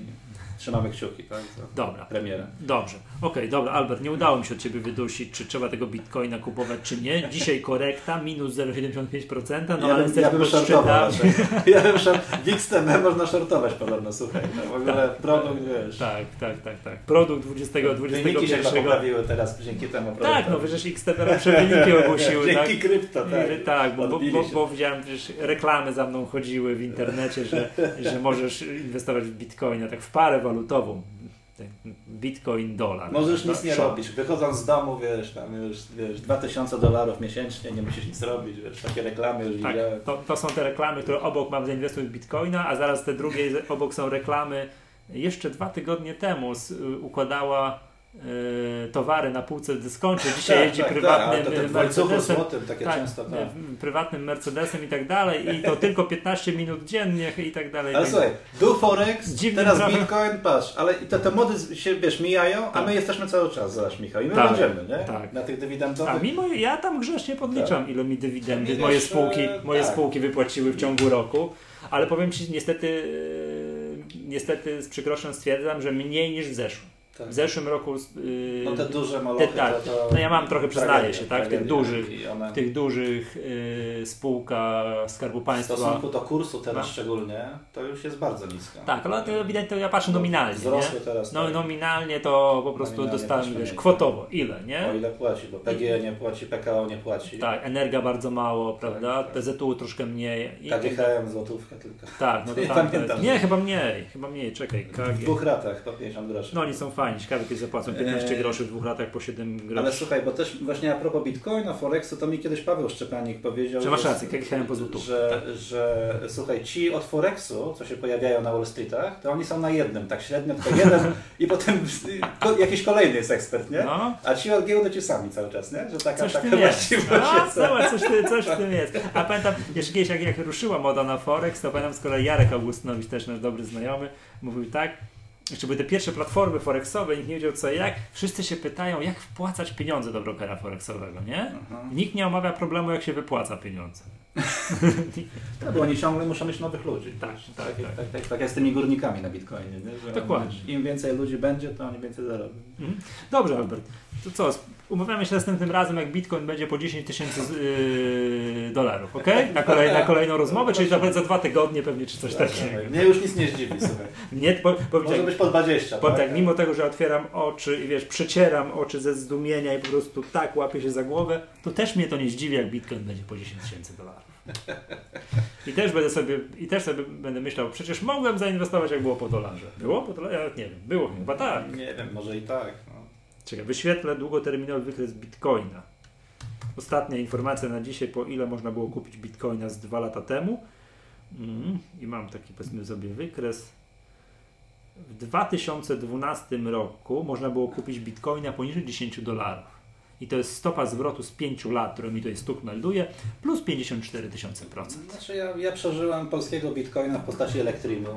Speaker 2: trzymamy kciuki, tak? Za
Speaker 1: Dobra.
Speaker 2: premierę.
Speaker 1: Dobrze. Okej, dobra, Albert, nie udało mi się od Ciebie wydusić, czy trzeba tego bitcoina kupować, czy nie. Dzisiaj korekta, minus 0,75%, no
Speaker 2: ja,
Speaker 1: ale
Speaker 2: bym, ja bym. Ja bym short, w XTB można shortować podobno, słuchaj. No, w ogóle produkt, wiesz.
Speaker 1: Tak, tak, tak, tak. Produkt 20,
Speaker 2: Wyniki się
Speaker 1: 21.
Speaker 2: poprawiły teraz dzięki temu
Speaker 1: Tak,
Speaker 2: produktowi.
Speaker 1: no przecież XTB lepsze wyniki ogłosiły, tak?
Speaker 2: Dzięki krypto, tak.
Speaker 1: Tak, bo, bo, bo, bo widziałem, przecież reklamy za mną chodziły w internecie, że, że możesz inwestować w bitcoina, tak w parę walutową. Ten Bitcoin, dolar.
Speaker 2: Możesz
Speaker 1: No,
Speaker 2: nic nie robić. Wychodząc z domu, wiesz, tam już wiesz, 2000 dolarów miesięcznie, nie musisz nic robić, wiesz, takie reklamy już
Speaker 1: Tak,
Speaker 2: widziałem.
Speaker 1: to, to są te reklamy, które obok mam zainwestuj w bitcoina, a zaraz te drugie obok są reklamy. Jeszcze dwa tygodnie temu układała y, towary na półce dyskoncie. Dzisiaj jeździ prywatnym
Speaker 2: ale to ten
Speaker 1: y,
Speaker 2: dwojcuchu
Speaker 1: Mercedesem.
Speaker 2: złotym, takie
Speaker 1: Tak,
Speaker 2: często, tak.
Speaker 1: prywatnym Mercedesem i tak dalej i to tylko 15 minut dziennie i tak dalej.
Speaker 2: Ale
Speaker 1: tak
Speaker 2: słuchaj, do Forex,
Speaker 1: Dziwnym
Speaker 2: teraz Bitcoin, patrz, ale te, te mody się, wiesz, mijają, a
Speaker 1: Tak.
Speaker 2: my jesteśmy cały czas, zobacz Michał, i my
Speaker 1: Tak,
Speaker 2: będziemy, nie?
Speaker 1: tak.
Speaker 2: Na tych
Speaker 1: A
Speaker 2: dywidendowych.
Speaker 1: mimo ja tam grzecznie podliczam, ile mi dywidendy
Speaker 2: Tam
Speaker 1: moje spółki,
Speaker 2: e,
Speaker 1: moje
Speaker 2: tak.
Speaker 1: spółki wypłaciły w ciągu roku, ale powiem Ci niestety, e, niestety z przykrością stwierdzam, że mniej niż w zeszłym.
Speaker 2: Tak.
Speaker 1: W zeszłym roku y,
Speaker 2: No te duże molochy,
Speaker 1: te- tak.
Speaker 2: to, to
Speaker 1: No ja mam trochę, przyznaję
Speaker 2: tragedia,
Speaker 1: się, tak, w tych
Speaker 2: tragedia.
Speaker 1: dużych-
Speaker 2: one
Speaker 1: w tych dużych y, spółka Skarbu
Speaker 2: w
Speaker 1: Państwa.
Speaker 2: stosunku do kursu teraz
Speaker 1: No.
Speaker 2: szczególnie, to już jest bardzo nisko.
Speaker 1: Tak, ale to ewidentnie ja patrzę
Speaker 2: No,
Speaker 1: nominalnie.
Speaker 2: Wzrosły
Speaker 1: Nie?
Speaker 2: teraz.
Speaker 1: No
Speaker 2: tak.
Speaker 1: nominalnie to po prostu
Speaker 2: Nominalnie
Speaker 1: dostałem, wiesz, kwotowo. Ile, nie?
Speaker 2: O ile płaci, bo PGE nie płaci, PKO nie płaci.
Speaker 1: Tak, energia bardzo mało, prawda?
Speaker 2: tak.
Speaker 1: PZU troszkę mniej. I,
Speaker 2: KGHM złotówkę tylko.
Speaker 1: tak, no to
Speaker 2: Nie
Speaker 1: tam to Nie, chyba mniej, chyba mniej, czekaj.
Speaker 2: W
Speaker 1: KG.
Speaker 2: dwóch ratach po 50 groszy.
Speaker 1: No oni są fajni, ciekawe kiedy zapłacą 15
Speaker 2: Eee.
Speaker 1: groszy w dwóch latach po 7 groszy.
Speaker 2: Ale słuchaj, bo też właśnie a propos Bitcoina, Forexu, to mi kiedyś Paweł Szczepanik powiedział,
Speaker 1: Że masz
Speaker 2: że-
Speaker 1: rację, KGHM po złotówce,
Speaker 2: że, że słuchaj, ci od Forexu, co się pojawiają na Wall Streetach, to oni są na jednym, tak średnio tylko jeden i potem jakiś kolejny jest ekspert, nie?
Speaker 1: No.
Speaker 2: A ci od giełdy ci sami cały czas, nie? Że taka,
Speaker 1: Coś
Speaker 2: taka
Speaker 1: tym jest.
Speaker 2: właściwość
Speaker 1: No, zobacz, coś, w tym- coś w tym jest. A pamiętam, jeszcze kiedyś jak, jak ruszyła moda na Forex, to pamiętam z kolei Jarek Augustynowicz, też nasz dobry znajomy, mówił tak, jeszcze były te pierwsze platformy forexowe, nikt nie wiedział co jak. Wszyscy się pytają, jak wpłacać pieniądze do brokera forexowego, nie?
Speaker 2: Aha.
Speaker 1: Nikt nie omawia problemu, jak się wypłaca pieniądze.
Speaker 2: No, bo oni ciągle muszą mieć nowych ludzi.
Speaker 1: Tak, tak,
Speaker 2: tak,
Speaker 1: tak.
Speaker 2: tak, tak, tak jak z tymi górnikami na Bitcoinie. Nie? Że
Speaker 1: Dokładnie.
Speaker 2: Im więcej ludzi będzie, to oni więcej zarobią.
Speaker 1: Mhm. Dobrze, Albert. To co? Umawiamy się następnym razem, jak Bitcoin będzie po 10 tysięcy yy, dolarów, ok? Na, kolej, na kolejną rozmowę, czyli za, za dwa tygodnie pewnie, czy coś takiego.
Speaker 2: Mnie już nic nie zdziwi, słuchaj.
Speaker 1: Nie, po, powiem
Speaker 2: Może
Speaker 1: tak,
Speaker 2: być po 20.
Speaker 1: powiem
Speaker 2: tak?
Speaker 1: tak, mimo tego, że otwieram oczy i wiesz, przecieram oczy ze zdumienia i po prostu tak łapię się za głowę, to też mnie to nie zdziwi, jak Bitcoin będzie po 10 tysięcy dolarów. I też będę sobie, i też sobie będę myślał, przecież mogłem zainwestować, jak było po dolarze. Było po dolarze? Ja nawet nie wiem. Było chyba tak.
Speaker 2: Nie wiem, może i tak. No.
Speaker 1: Czekaj, wyświetlę długoterminowy wykres Bitcoina. Ostatnia informacja na dzisiaj, po ile można było kupić Bitcoina z dwa lata temu. Mm, I mam taki, powiedzmy sobie, wykres. W 2012 roku można było kupić Bitcoina poniżej 10 dolarów. I to jest stopa zwrotu z 5 lat, którą mi tutaj stuk melduje, plus 54 tysiące procent.
Speaker 2: Znaczy ja, ja przeżyłem polskiego bitcoina w postaci elektrimu,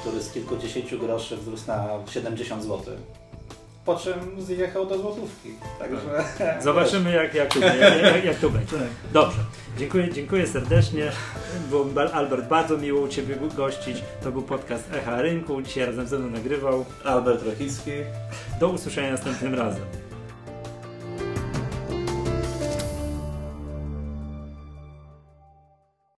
Speaker 2: który z kilkudziesięciu groszy wzrósł na 70 zł. Po czym zjechał do złotówki. Także.
Speaker 1: Zobaczymy, jak, jak, to, jak, jak, jak to będzie. Dobrze. Dziękuję, dziękuję serdecznie. Było mi, Albert, bardzo miło u Ciebie gościć. To był podcast Echa Rynku. Dzisiaj razem ze mną nagrywał.
Speaker 2: Albert Rokicki.
Speaker 1: Do usłyszenia następnym razem.